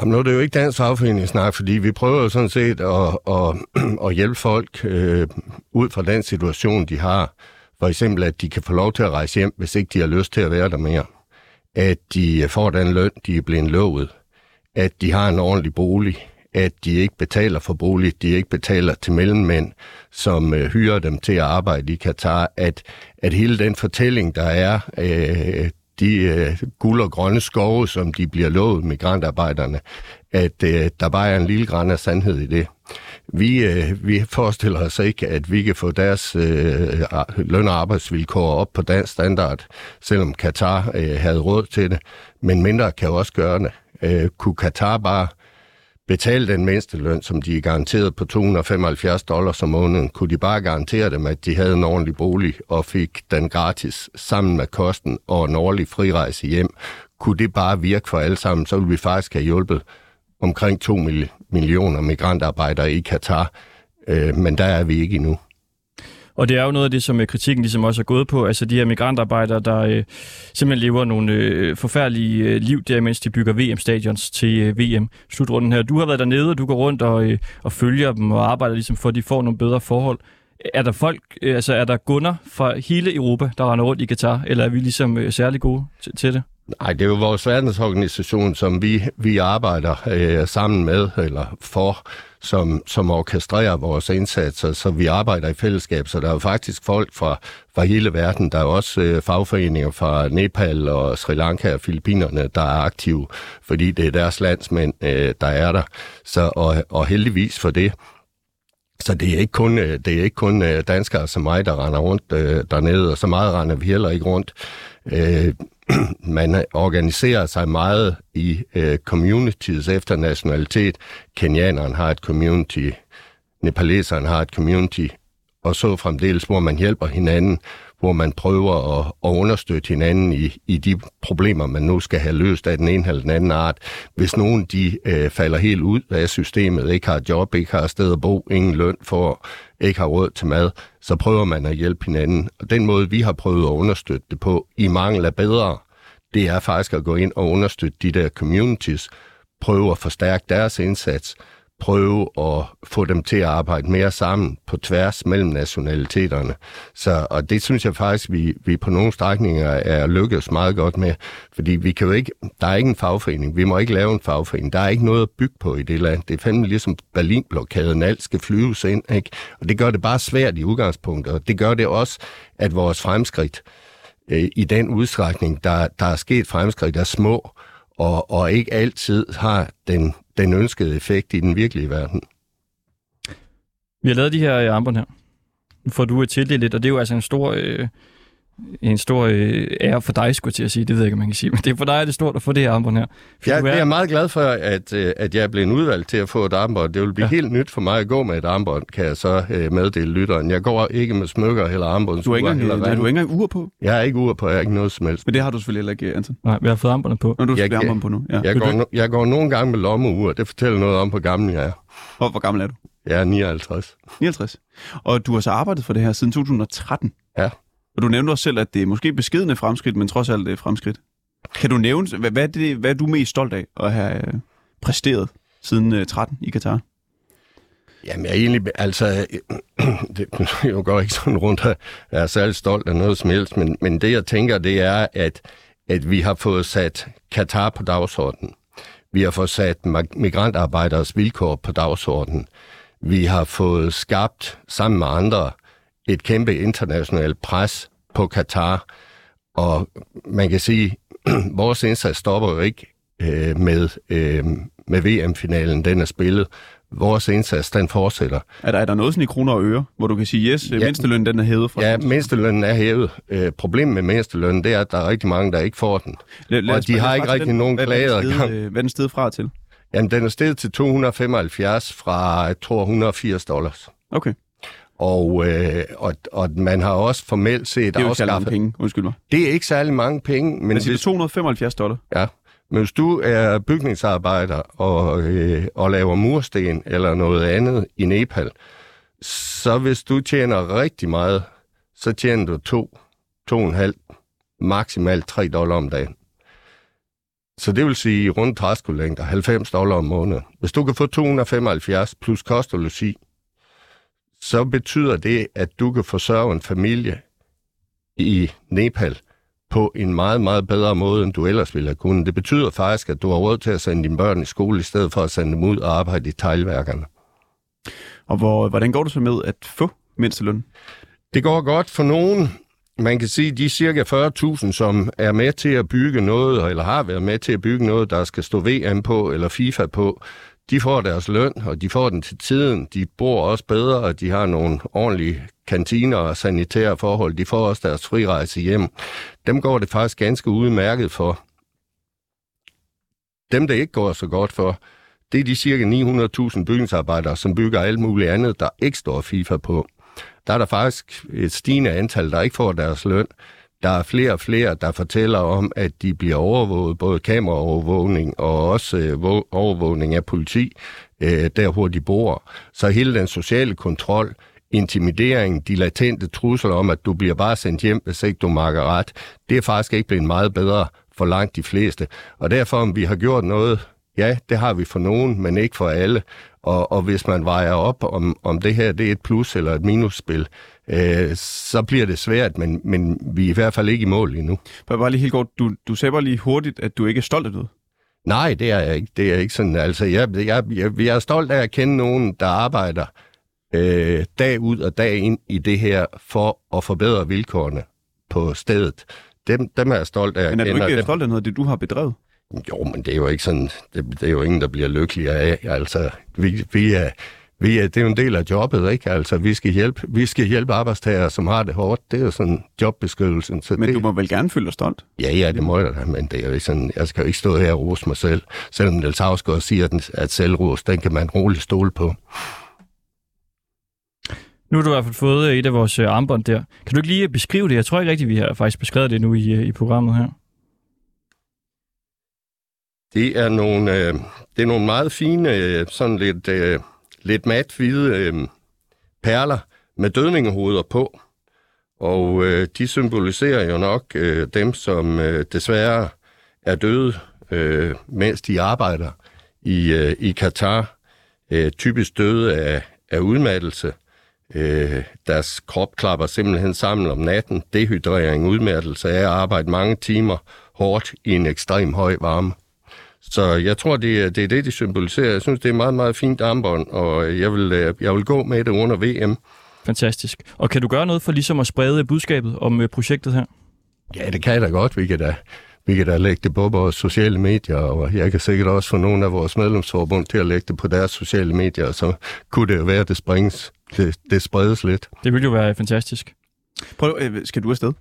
Jamen, nu er det jo ikke dansk fagforeningssnak, fordi vi prøver jo sådan set at, at, at hjælpe folk øh, ud fra den situation, de har. For eksempel, at de kan få lov til at rejse hjem, hvis ikke de har lyst til at være der mere. At de får den løn, de er blevet lovet. At de har en ordentlig bolig. At de ikke betaler for bolig. De ikke betaler til mellemmænd, som øh, hyrer dem til at arbejde i Katar. At, at hele den fortælling, der er... Øh, de øh, guld og grønne skove, som de bliver lovet migrantarbejderne, at øh, der bare er en lille græn af sandhed i det. Vi, øh, vi forestiller os ikke, at vi kan få deres øh, løn- og arbejdsvilkår op på dansk standard, selvom Katar øh, havde råd til det. Men mindre kan også gøre det. Øh, kunne Katar bare betale den mindste løn, som de er garanteret på 275 dollars om måneden, kunne de bare garantere dem, at de havde en ordentlig bolig og fik den gratis sammen med kosten og en årlig frirejse hjem. Kunne det bare virke for alle sammen, så ville vi faktisk have hjulpet omkring 2 millioner migrantarbejdere i Katar, øh, men der er vi ikke endnu. Og det er jo noget af det, som øh, kritikken ligesom også er gået på. Altså de her migrantarbejdere, der øh, simpelthen lever nogle øh, forfærdelige øh, liv der, mens de bygger VM-stadions til øh, VM-slutrunden her. Du har været dernede, og du går rundt og, øh, og følger dem og arbejder ligesom for, at de får nogle bedre forhold. Er der folk, øh, altså er der gunder fra hele Europa, der render rundt i Katar, eller er vi ligesom øh, særlig gode til, til det? Nej, det er jo vores verdensorganisation, som vi, vi arbejder øh, sammen med, eller for, som, som orkestrerer vores indsatser, så vi arbejder i fællesskab. Så der er jo faktisk folk fra, fra hele verden. Der er også øh, fagforeninger fra Nepal og Sri Lanka og Filippinerne, der er aktive, fordi det er deres landsmænd, øh, der er der. Så, og, og heldigvis for det. Så det er ikke kun, øh, det er ikke kun øh, danskere som mig, der render rundt øh, dernede, og så meget render vi heller ikke rundt. Øh, man organiserer sig meget i øh, communities efter nationalitet. Kenianeren har et community, nepaleseren har et community, og så fremdeles, hvor man hjælper hinanden, hvor man prøver at, at understøtte hinanden i, i de problemer, man nu skal have løst af den ene eller den anden art. Hvis nogen de øh, falder helt ud af systemet, ikke har job, ikke har sted at bo, ingen løn for, ikke har råd til mad, så prøver man at hjælpe hinanden. Og den måde, vi har prøvet at understøtte det på, i mangel af bedre, det er faktisk at gå ind og understøtte de der communities, prøve at forstærke deres indsats, prøve at få dem til at arbejde mere sammen på tværs mellem nationaliteterne. Så, og det synes jeg faktisk, vi, vi på nogle strækninger er lykkedes meget godt med, fordi vi kan jo ikke, der er ikke en fagforening, vi må ikke lave en fagforening, der er ikke noget at bygge på i det land. Det er fandme ligesom Berlinblokaden, alt skal flyves ind, ikke? og det gør det bare svært i udgangspunktet, og det gør det også, at vores fremskridt øh, i den udstrækning, der, der er sket fremskridt, er små, og, og ikke altid har den den ønskede effekt i den virkelige verden. Vi har lavet de her øh, armbånd her. Nu får du et tildelt lidt, og det er jo altså en stor, øh, en stor øh, ære for dig, skulle jeg til at sige. Det ved jeg ikke, om man kan sige, men det er for dig, er det stort at få det her armbånd her. Ja, er... jeg er meget glad for, at, øh, at jeg er blevet udvalgt til at få et armbånd. Det vil blive ja. helt nyt for mig at gå med et armbånd, kan jeg så øh, meddele lytteren. Jeg går ikke med smykker eller armbånd. Du har ikke engang, du ikke engang ur på? Jeg har ikke ur på, jeg har ikke noget som helst. Men det har du selvfølgelig heller ikke, Anton. Nej, vi har fået armbåndet på. Nå, du har armbånd på nu. Ja. Jeg, går, no, jeg går nogle gange med lommeur. Det fortæller noget om, hvor gammel jeg er. Og hvor gammel er du? Jeg er 59. 59. Og du har så arbejdet for det her siden 2013? Ja. Og du nævnte også selv, at det er måske beskidende fremskridt, men trods alt det er fremskridt. Kan du nævne, hvad, hvad, er det, hvad er du mest stolt af at have øh, præsteret siden øh, 13 i Katar? Jamen, jeg er egentlig, altså, det, jeg går ikke sådan rundt og er særlig stolt af noget som helst, men, men det jeg tænker, det er, at, at vi har fået sat Katar på dagsordenen. Vi har fået sat migrantarbejderes vilkår på dagsordenen. Vi har fået skabt sammen med andre et kæmpe internationalt pres på Katar, og man kan sige, vores indsats stopper jo ikke øh, med, øh, med VM-finalen, den er spillet. Vores indsats, den fortsætter. Er der, er der noget sådan i kroner og øre, hvor du kan sige, yes, ja, mindstelønnen den er hævet? Fra ja, mindstelønnen er hævet. Øh, problemet med mindstelønnen, det er, at der er rigtig mange, der ikke får den. Lad, lad og de har ikke rigtig den, nogen klager. Hvad er den sted fra til? Jamen, den er steget til 275 fra, jeg tror, 180 dollars. Okay. Og, øh, og, og man har også formelt set Det er jo ikke særlig mange penge, undskyld mig. Det er ikke særlig mange penge. Men det er 275 dollar? Ja, men hvis du er bygningsarbejder og, øh, og laver mursten eller noget andet i Nepal, så hvis du tjener rigtig meget, så tjener du to, to og en halv, maksimalt 3 dollar om dagen. Så det vil sige rundt træskolængder, 90 dollar om måneden. Hvis du kan få 275 plus kost og logi, så betyder det, at du kan forsørge en familie i Nepal på en meget, meget bedre måde, end du ellers ville have kunnet. Det betyder faktisk, at du har råd til at sende dine børn i skole, i stedet for at sende dem ud og arbejde i teglværkerne. Og hvor, hvordan går det så med at få mindsteløn? Det går godt for nogen. Man kan sige, at de cirka 40.000, som er med til at bygge noget, eller har været med til at bygge noget, der skal stå VM på, eller FIFA på, de får deres løn, og de får den til tiden. De bor også bedre, og de har nogle ordentlige kantiner og sanitære forhold. De får også deres frirejse hjem. Dem går det faktisk ganske udmærket for. Dem, det ikke går så godt for, det er de cirka 900.000 bygningsarbejdere, som bygger alt muligt andet, der ikke står FIFA på. Der er der faktisk et stigende antal, der ikke får deres løn. Der er flere og flere, der fortæller om, at de bliver overvåget, både kameraovervågning og også øh, overvågning af politi, øh, der hvor de bor. Så hele den sociale kontrol, intimidering, de latente trusler om, at du bliver bare sendt hjem, hvis ikke du makker ret, det er faktisk ikke blevet meget bedre for langt de fleste. Og derfor, om vi har gjort noget, ja, det har vi for nogen, men ikke for alle. Og, og hvis man vejer op, om, om det her det er et plus eller et minusspil, øh, så bliver det svært, men, men vi er i hvert fald ikke i mål endnu. Bare lige helt kort, du, du sagde bare lige hurtigt, at du ikke er stolt af det. Nej, det er jeg ikke. Det er ikke sådan. Altså, jeg, jeg, jeg, jeg er stolt af at kende nogen, der arbejder øh, dag ud og dag ind i det her for at forbedre vilkårene på stedet. Dem, dem er jeg stolt af. Men er du ikke dem... stolt af noget af det, du har bedrevet? Jo, men det er jo ikke sådan, det, det er jo ingen, der bliver lykkeligere af. Altså, vi, vi er, vi er, det er jo en del af jobbet, ikke? Altså, vi skal hjælpe, vi skal hjælpe arbejdstager, som har det hårdt. Det er jo sådan jobbeskyttelsen. Så men det, du må vel gerne føle dig stolt? Ja, ja, det må jeg da, men det er jo ikke sådan, jeg skal jo ikke stå her og rose mig selv, selvom Niels Havsgaard siger, at, at selvros, den kan man roligt stole på. Nu har du i hvert fald fået et af vores øh, armbånd der. Kan du ikke lige beskrive det? Jeg tror ikke rigtigt, vi har faktisk beskrevet det nu i, øh, i programmet her. Det er nogle, øh, det er nogle meget fine, øh, sådan lidt, øh, lidt mat hvide øh, perler med dødningehoveder på. Og øh, de symboliserer jo nok øh, dem, som øh, desværre er døde, øh, mens de arbejder i, øh, i Katar. Øh, typisk døde af, af udmattelse. Øh, deres krop klapper simpelthen sammen om natten. Dehydrering, udmattelse af at arbejde mange timer hårdt i en ekstrem høj varme. Så jeg tror, det er, det er det, de symboliserer. Jeg synes, det er meget, meget fint armbånd, og jeg vil, øh, jeg vil gå med det under VM. Fantastisk. Og kan du gøre noget for ligesom at sprede budskabet om øh, projektet her? Ja, det kan jeg da godt. Vi kan da, vi kan da lægge det på vores sociale medier, og jeg kan sikkert også få nogle af vores medlemsforbund til at lægge det på deres sociale medier, så kunne det jo være, at det springs, det, det spredes lidt. Det ville jo være fantastisk. Prøv, øh, skal du afsted?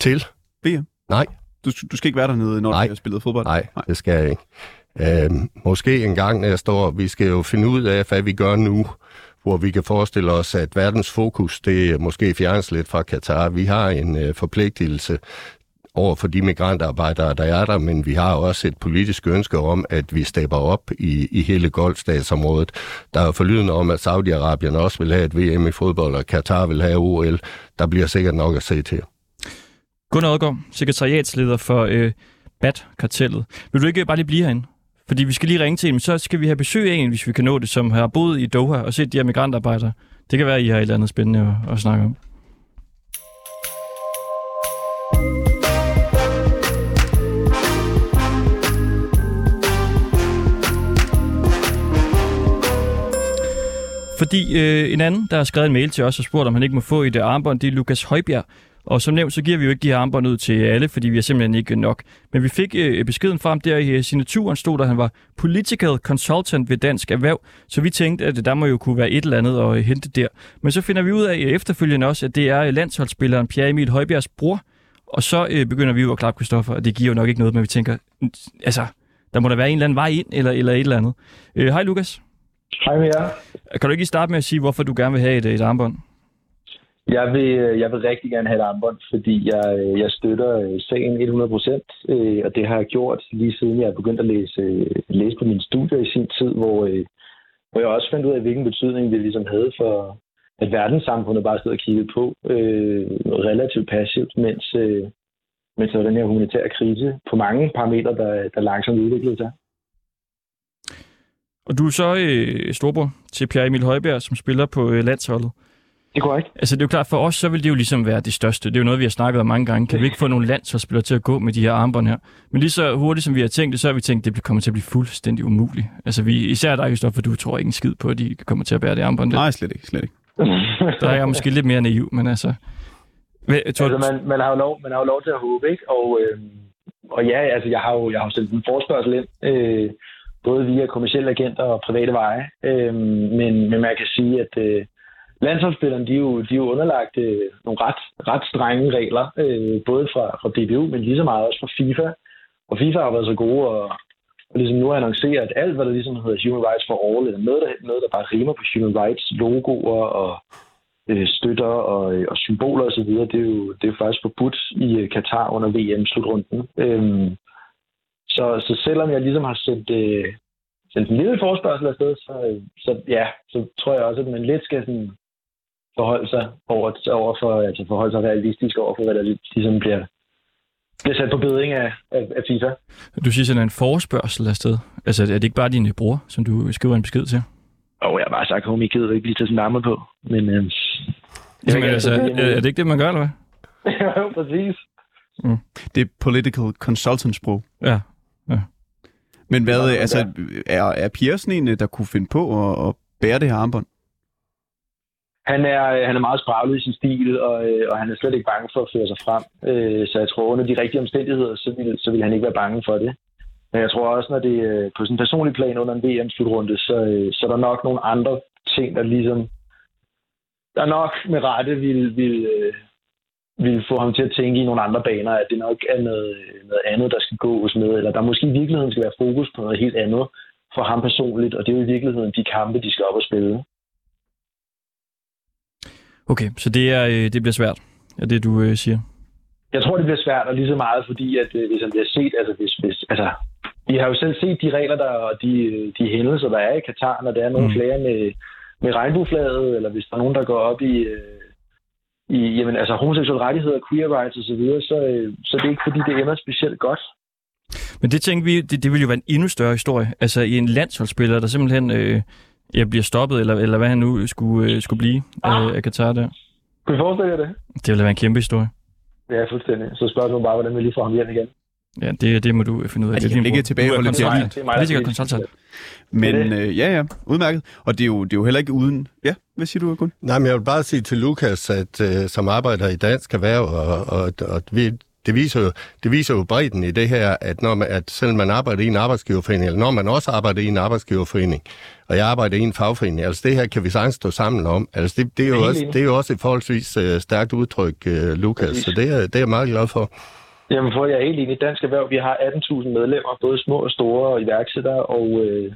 Til? VM? Nej. Du, du skal ikke være dernede, når Nej. du har spillet fodbold? Nej, Nej, det skal jeg ikke. Øh, måske en gang næste år. Vi skal jo finde ud af, hvad vi gør nu, hvor vi kan forestille os, at verdens fokus, det måske fjernes lidt fra Katar. Vi har en øh, forpligtelse over for de migrantarbejdere, der er der, men vi har også et politisk ønske om, at vi stepper op i, i hele Golfstatsområdet. Der er forlydende om, at Saudi-Arabien også vil have et VM i fodbold, og Katar vil have OL. Der bliver sikkert nok at se til. Gunnar Adgaard, sekretariatsleder for øh, BAT-kartellet. Vil du ikke bare lige blive herinde? Fordi vi skal lige ringe til en, så skal vi have besøg af en, hvis vi kan nå det, som har boet i Doha og set de her migrantarbejdere. Det kan være, at I har et eller andet spændende at, at snakke om. Fordi øh, en anden, der har skrevet en mail til os og spurgt, om han ikke må få et armbånd, det er Lukas Højbjerg. Og som nævnt, så giver vi jo ikke de her armbånd ud til alle, fordi vi er simpelthen ikke nok. Men vi fik øh, beskeden frem der i øh, signaturen, stod der, at han var political consultant ved Dansk Erhverv. Så vi tænkte, at der må jo kunne være et eller andet at øh, hente der. Men så finder vi ud af øh, efterfølgende også, at det er landsholdsspilleren Pierre Emil Højbjergs bror. Og så øh, begynder vi jo at klappe Kristoffer, og det giver jo nok ikke noget, men vi tænker, altså, der må der være en eller anden vej ind, eller, eller et eller andet. Øh, hej Lukas. Hej med jer. Kan du ikke starte med at sige, hvorfor du gerne vil have et, et armbånd? Jeg vil, øh, jeg vil rigtig gerne have et armbånd, fordi jeg, øh, jeg støtter øh, sagen 100 procent, og det har jeg gjort lige siden jeg begyndte at læse, læse på min studier i sin tid, hvor, hvor jeg også fandt ud af, hvilken betydning det ligesom havde for, at verdenssamfundet bare stod og kiggede på øh, relativt passivt, mens, øh, mens der var den her humanitære krise på mange parametre, der, der langsomt udviklede sig. Og du er så øh, storbror til Pierre Emil Højbjerg, som spiller på øh, landsholdet. Det er korrekt. Altså det er jo klart, for os så vil det jo ligesom være det største. Det er jo noget, vi har snakket om mange gange. Kan vi ikke få nogle landsholdsspillere til at gå med de her armbånd her? Men lige så hurtigt, som vi har tænkt det, så har vi tænkt, at det kommer til at blive fuldstændig umuligt. Altså vi, især dig, Kristoffer, du tror ikke en skid på, at de kommer til at bære det armbånd der. Nej, slet ikke, slet ikke. Der er jeg måske lidt mere naiv, men altså... Hvad, tror, altså man, man, har jo lov, man har jo lov til at håbe, ikke? Og, øh, og ja, altså jeg har jo, jeg har jo sendt en forspørgsel ind, øh, både via kommersielle agenter og private veje. Øh, men, men man kan sige, at øh, landsholdsspillerne, de er jo, de er jo underlagt øh, nogle ret, ret strenge regler, øh, både fra, fra DBU, men lige så meget også fra FIFA. Og FIFA har været så gode og, og ligesom nu annonceret, at alt, hvad der ligesom hedder Human Rights for All, eller noget, der, noget, der bare rimer på Human Rights, logoer og øh, støtter og, øh, og symboler osv., det er jo det er jo faktisk forbudt i øh, Katar under VM-slutrunden. Øhm, så, så selvom jeg ligesom har sendt, øh, sendt en lille forspørgsel afsted, så, øh, så, ja, så tror jeg også, at man lidt skal sådan, forholde sig over, over for, altså forholde sig realistisk over for, hvad der ligesom bliver, bliver sat på bedring af, af, af FIFA. Du siger sådan en forespørgsel afsted. Altså er det ikke bare din bror, som du skriver en besked til? Og jeg har bare sagt, at hun gider ikke lige tage sin arme på. Men, øh, Jamen, altså, er, er det ikke det, man gør, eller hvad? jo, præcis. Mm. Det er political consultant-sprog. Ja. ja. Men hvad, ja, altså, er, er Pierre sådan en, der kunne finde på at, at bære det her armbånd? Han er, øh, han er meget spraglet i sin stil, og, øh, og han er slet ikke bange for at føre sig frem. Øh, så jeg tror, under de rigtige omstændigheder, så vil, så vil han ikke være bange for det. Men jeg tror også, når det er på sådan en personlig plan under en VM-slutrunde, så, øh, så er der nok nogle andre ting, der ligesom der nok med rette vil, vil, øh, vil få ham til at tænke i nogle andre baner, at det nok er noget, noget andet, der skal gås med, eller der måske i virkeligheden skal være fokus på noget helt andet for ham personligt, og det er jo i virkeligheden de kampe, de skal op og spille. Okay, så det, er, øh, det bliver svært, er det du øh, siger? Jeg tror, det bliver svært, og lige så meget, fordi at øh, hvis han bliver set, altså hvis, hvis, altså, vi har jo selv set de regler der, og de, de hændelser, der er i Katar, når der er nogle mm. flere med, med regnbueflaget, eller hvis der er nogen, der går op i, øh, i jamen, altså, homoseksuelle rettigheder, queer rights osv., så, så, øh, så det er ikke fordi, det ender specielt godt. Men det tænker vi, det, det vil jo være en endnu større historie. Altså i en landsholdsspiller, der simpelthen øh, jeg bliver stoppet, eller, eller hvad han nu skulle, øh, skulle blive ah. af, af Katar der. Kan I forestille jer det? Det ville være en kæmpe historie. Ja, fuldstændig. Så spørgsmålet bare, hvordan vi lige får ham hjem igen. Ja, det, det må du finde ud af. Altså, det er ikke tilbage på Olympiaden. Det er mig, konsultant. Men øh, ja, ja, udmærket. Og det er, jo, det er jo heller ikke uden... Ja, hvad siger du, Gun? Nej, men jeg vil bare sige til Lukas, at øh, som arbejder i Dansk Erhverv, og, og, og vi, det viser, jo, det viser jo bredden i det her, at, når man, at selvom man arbejder i en arbejdsgiverforening, eller når man også arbejder i en arbejdsgiverforening, og jeg arbejder i en fagforening, altså det her kan vi sagtens stå sammen om. Altså det, det, er, jo også, det er jo også et forholdsvis uh, stærkt udtryk, uh, Lukas, Præcis. så det er, det er jeg meget glad for. Jamen, for jeg er helt enig. i Dansk Erhverv, vi har 18.000 medlemmer, både små og store iværksættere, og, øh,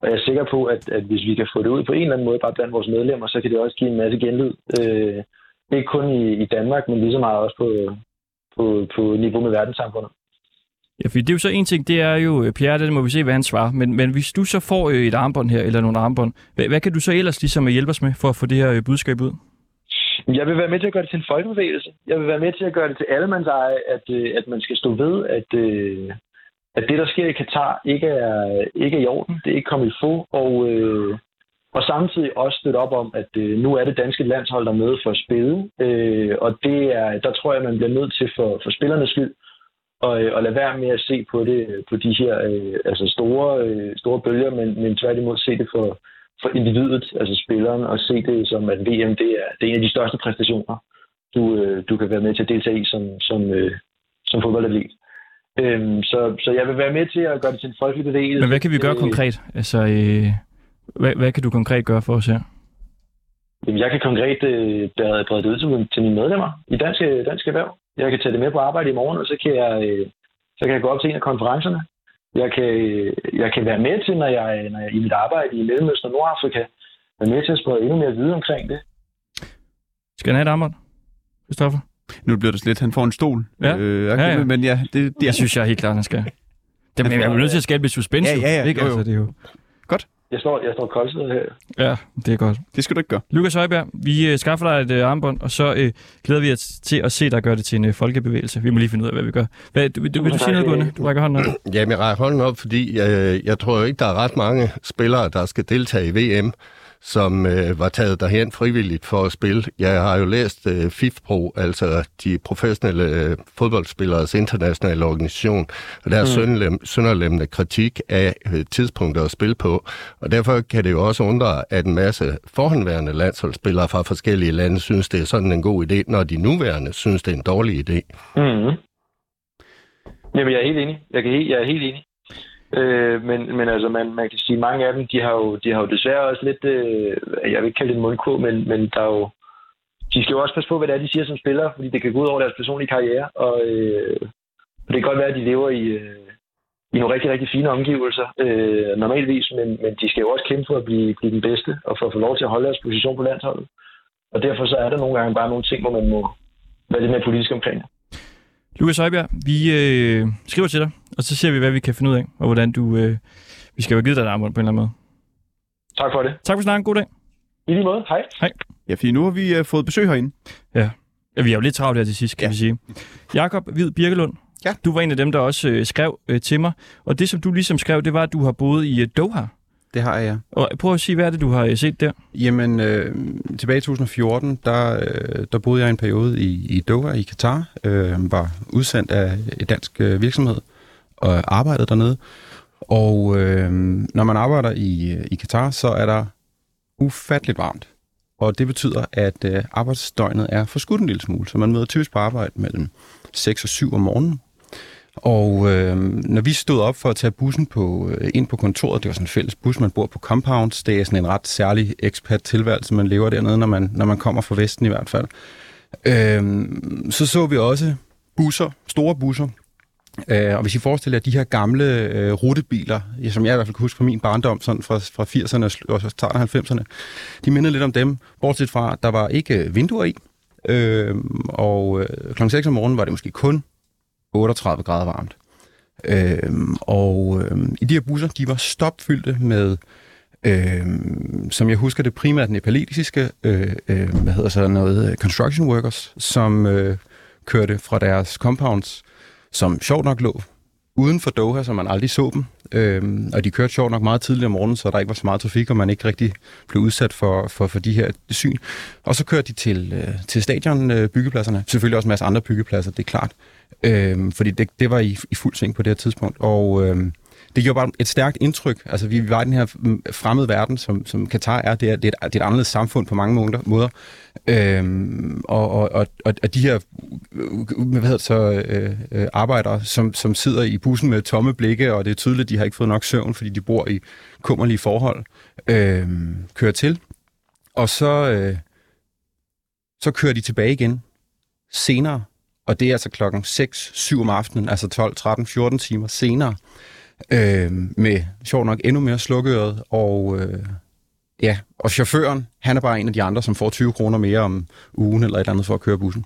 og jeg er sikker på, at, at hvis vi kan få det ud på en eller anden måde, bare blandt vores medlemmer, så kan det også give en masse genlyd. Øh, ikke kun i, i Danmark, men lige så meget også på, på, på niveau med verdenssamfundet. Ja, for det er jo så en ting, det er jo, Pierre, det må vi se, hvad han svarer. Men, men hvis du så får øh, et armbånd her, eller nogle armbånd, hvad, hvad kan du så ellers ligesom hjælpe os med, for at få det her øh, budskab ud? Jeg vil være med til at gøre det til en folkebevægelse. Jeg vil være med til at gøre det til allemands eje, at, øh, at man skal stå ved, at, at det, der sker i Katar, ikke er, ikke er i orden. Det er ikke kommet i få. Og, og samtidig også støtte op om, at nu er det danske landshold der med for at spille. og det er, der tror jeg, man bliver nødt til for, for spillernes skyld og, og lade være med at se på det på de her øh, altså store, øh, store bølger, men, men tværtimod se det for, for individet, altså spilleren, og se det som, at VM det er, det er en af de største præstationer, du, øh, du kan være med til at deltage i som, som, øh, som fodboldatlet. Øhm, så, så jeg vil være med til at gøre det til en folkelig bevægelse. Men hvad kan vi gøre øh, konkret? Altså, øh, hvad, hvad kan du konkret gøre for os her? Jamen, jeg kan konkret øh, brede det ud til, til mine medlemmer i Dansk, dansk Erhverv. Jeg kan tage det med på arbejde i morgen, og så kan jeg, øh, så kan jeg gå op til en af konferencerne. Jeg kan, jeg kan være med til, når jeg, når jeg i mit arbejde i Mellemøsten og Nordafrika, være med til at sprede endnu mere viden omkring det. Skal han have et armbånd, Christoffer? Nu bliver det lidt, han får en stol. Ja, øh, ja, ja. Men ja, det, det, jeg synes jeg helt klart, han skal. Det, men jeg er nødt til at skabe lidt suspense. Ja, ja, ja. Ikke? Jo, jo. Altså, det er jo... Godt. Jeg står, jeg står koldt her. Ja, det er godt. Det skal du ikke gøre. Lukas Højberg, vi øh, skaffer dig et øh, armbånd, og så øh, glæder vi os til at se dig gøre det til en øh, folkebevægelse. Vi må lige finde ud af, hvad vi gør. Hvad, du, du, vil du sige noget, Gunne? Du rækker hånden op. Jamen, jeg rækker hånden op, fordi jeg, jeg tror ikke, der er ret mange spillere, der skal deltage i VM, som øh, var taget derhen frivilligt for at spille. Jeg har jo læst øh, FIFPro, altså de professionelle øh, fodboldspilleres internationale organisation, og der er mm. sønderlemmende kritik af øh, tidspunkter at spille på. Og derfor kan det jo også undre, at en masse forhåndværende landsholdsspillere fra forskellige lande synes, det er sådan en god idé, når de nuværende synes, det er en dårlig idé. Mm. Jamen, jeg er helt enig. Jeg, kan helt, jeg er helt enig. Øh, men, men altså, man, man kan sige, at mange af dem, de har jo, de har jo desværre også lidt, øh, jeg vil ikke kalde det en mundkur, men, men der er jo, de skal jo også passe på, hvad det er, de siger som spillere, fordi det kan gå ud over deres personlige karriere, og, øh, og det kan godt være, at de lever i, øh, i nogle rigtig, rigtig fine omgivelser, øh, normalvis, men, men de skal jo også kæmpe for at blive, blive den bedste, og for at få lov til at holde deres position på landsholdet. Og derfor så er der nogle gange bare nogle ting, hvor man må være lidt mere politisk omkring det. Lukas Højbjerg, vi øh, skriver til dig, og så ser vi, hvad vi kan finde ud af, og hvordan du... Øh, vi skal jo give dig et armbånd på en eller anden måde. Tak for det. Tak for snakken. God dag. I lige måde. Hej. Hej. Ja, fordi nu har vi uh, fået besøg herinde. Ja. ja. vi er jo lidt travlt her til sidst, kan ja. vi sige. Jakob Hvid Birkelund, Ja. du var en af dem, der også øh, skrev øh, til mig. Og det, som du ligesom skrev, det var, at du har boet i øh, Doha. Det har jeg. Og prøv at sige, hvad er det, du har øh, set der? Jamen, øh, tilbage i 2014, der, øh, der boede jeg en periode i, i Doha i Katar. Øh, var udsendt af et dansk øh, virksomhed og arbejdede dernede. Og øh, når man arbejder i, i Katar, så er der ufatteligt varmt. Og det betyder, at øh, arbejdsdøgnet er forskudt en lille smule. Så man møder typisk på arbejde mellem 6 og 7 om morgenen. Og øh, når vi stod op for at tage bussen på, øh, ind på kontoret, det var sådan en fælles bus, man bor på compounds, det er sådan en ret særlig expat-tilværelse, man lever dernede, når man, når man kommer fra Vesten i hvert fald. Øh, så så vi også busser, store busser, Øh, og hvis I forestiller jer de her gamle øh, rutebiler, som jeg i hvert fald kan huske fra min barndom, sådan fra, fra 80'erne og starten af 90'erne, de minder lidt om dem, bortset fra, at der var ikke øh, vinduer i, øh, og øh, kl. 6 om morgenen var det måske kun 38 grader varmt. Øhm, og øhm, i de her busser, de var stopfyldte med, øhm, som jeg husker det primært nepalesiske, øh, øh, hvad hedder så noget, øh, construction workers, som øh, kørte fra deres compounds, som sjovt nok lå uden for Doha, så man aldrig så dem. Øhm, og de kørte sjovt nok meget tidligt om morgenen, så der ikke var så meget trafik, og man ikke rigtig blev udsat for, for, for de her syn. Og så kørte de til, øh, til stadion øh, byggepladserne. Selvfølgelig også en masse andre byggepladser, det er klart. Øhm, fordi det, det var i, i fuld sving på det her tidspunkt. Og øhm, det gjorde bare et stærkt indtryk. Altså, vi var i den her mm, fremmede verden, som, som Katar er. Det er, det, er et, det er et anderledes samfund på mange måder. Øhm, og, og, og, og de her øh, hvad hedder det så, øh, øh, arbejdere, som, som sidder i bussen med tomme blikke, og det er tydeligt, at de har ikke fået nok søvn, fordi de bor i kummerlige forhold, øh, kører til. Og så, øh, så kører de tilbage igen senere, og det er altså klokken 6, 7 om aftenen, altså 12, 13, 14 timer senere, øh, med sjovt nok endnu mere slukøret, og øh, ja, og chaufføren, han er bare en af de andre, som får 20 kroner mere om ugen eller et eller andet for at køre bussen.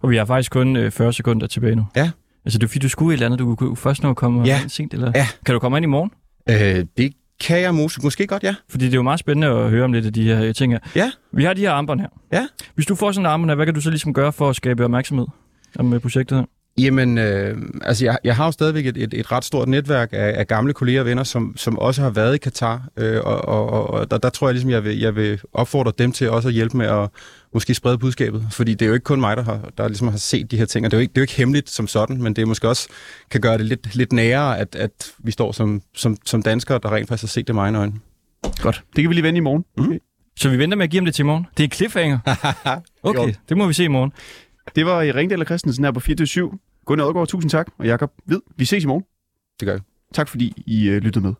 Og vi har faktisk kun øh, 40 sekunder tilbage nu. Ja. Altså, det er fordi, du skulle et eller andet, du kunne først nå at komme Ja. sent, eller? Ja. Kan du komme ind i morgen? Øh, det kan jeg måske, måske godt, ja. Fordi det er jo meget spændende at høre om lidt af de her øh, ting her. Ja. Vi har de her armbånd her. Ja. Hvis du får sådan en armbånd her, hvad kan du så ligesom gøre for at skabe opmærksomhed om øh, projektet her? Jamen, øh, altså jeg, jeg har jo stadigvæk et, et, et ret stort netværk af, af gamle kolleger og venner, som, som også har været i Katar, øh, og, og, og- der, der tror jeg ligesom, jeg vil, jeg vil opfordre dem til også at hjælpe med at måske sprede budskabet, fordi det er jo ikke kun mig, der, har, der ligesom har set de her ting, og det er, jo ikke, det er jo ikke hemmeligt som sådan, men det er måske også kan gøre det lidt, lidt nærere, at, at vi står som, som, som danskere, der rent faktisk har set det med egne øjne. Godt. Det kan vi lige vende i morgen. Mm. Så vi venter med at give dem det til i morgen. Det er cliffhanger. Okay, det må vi se i morgen. Det var i Ringdal og Christensen her på 24 Gunnar Odgaard, tusind tak. Og Jakob Hvid, vi ses i morgen. Det gør vi. Tak fordi I øh, lyttede med.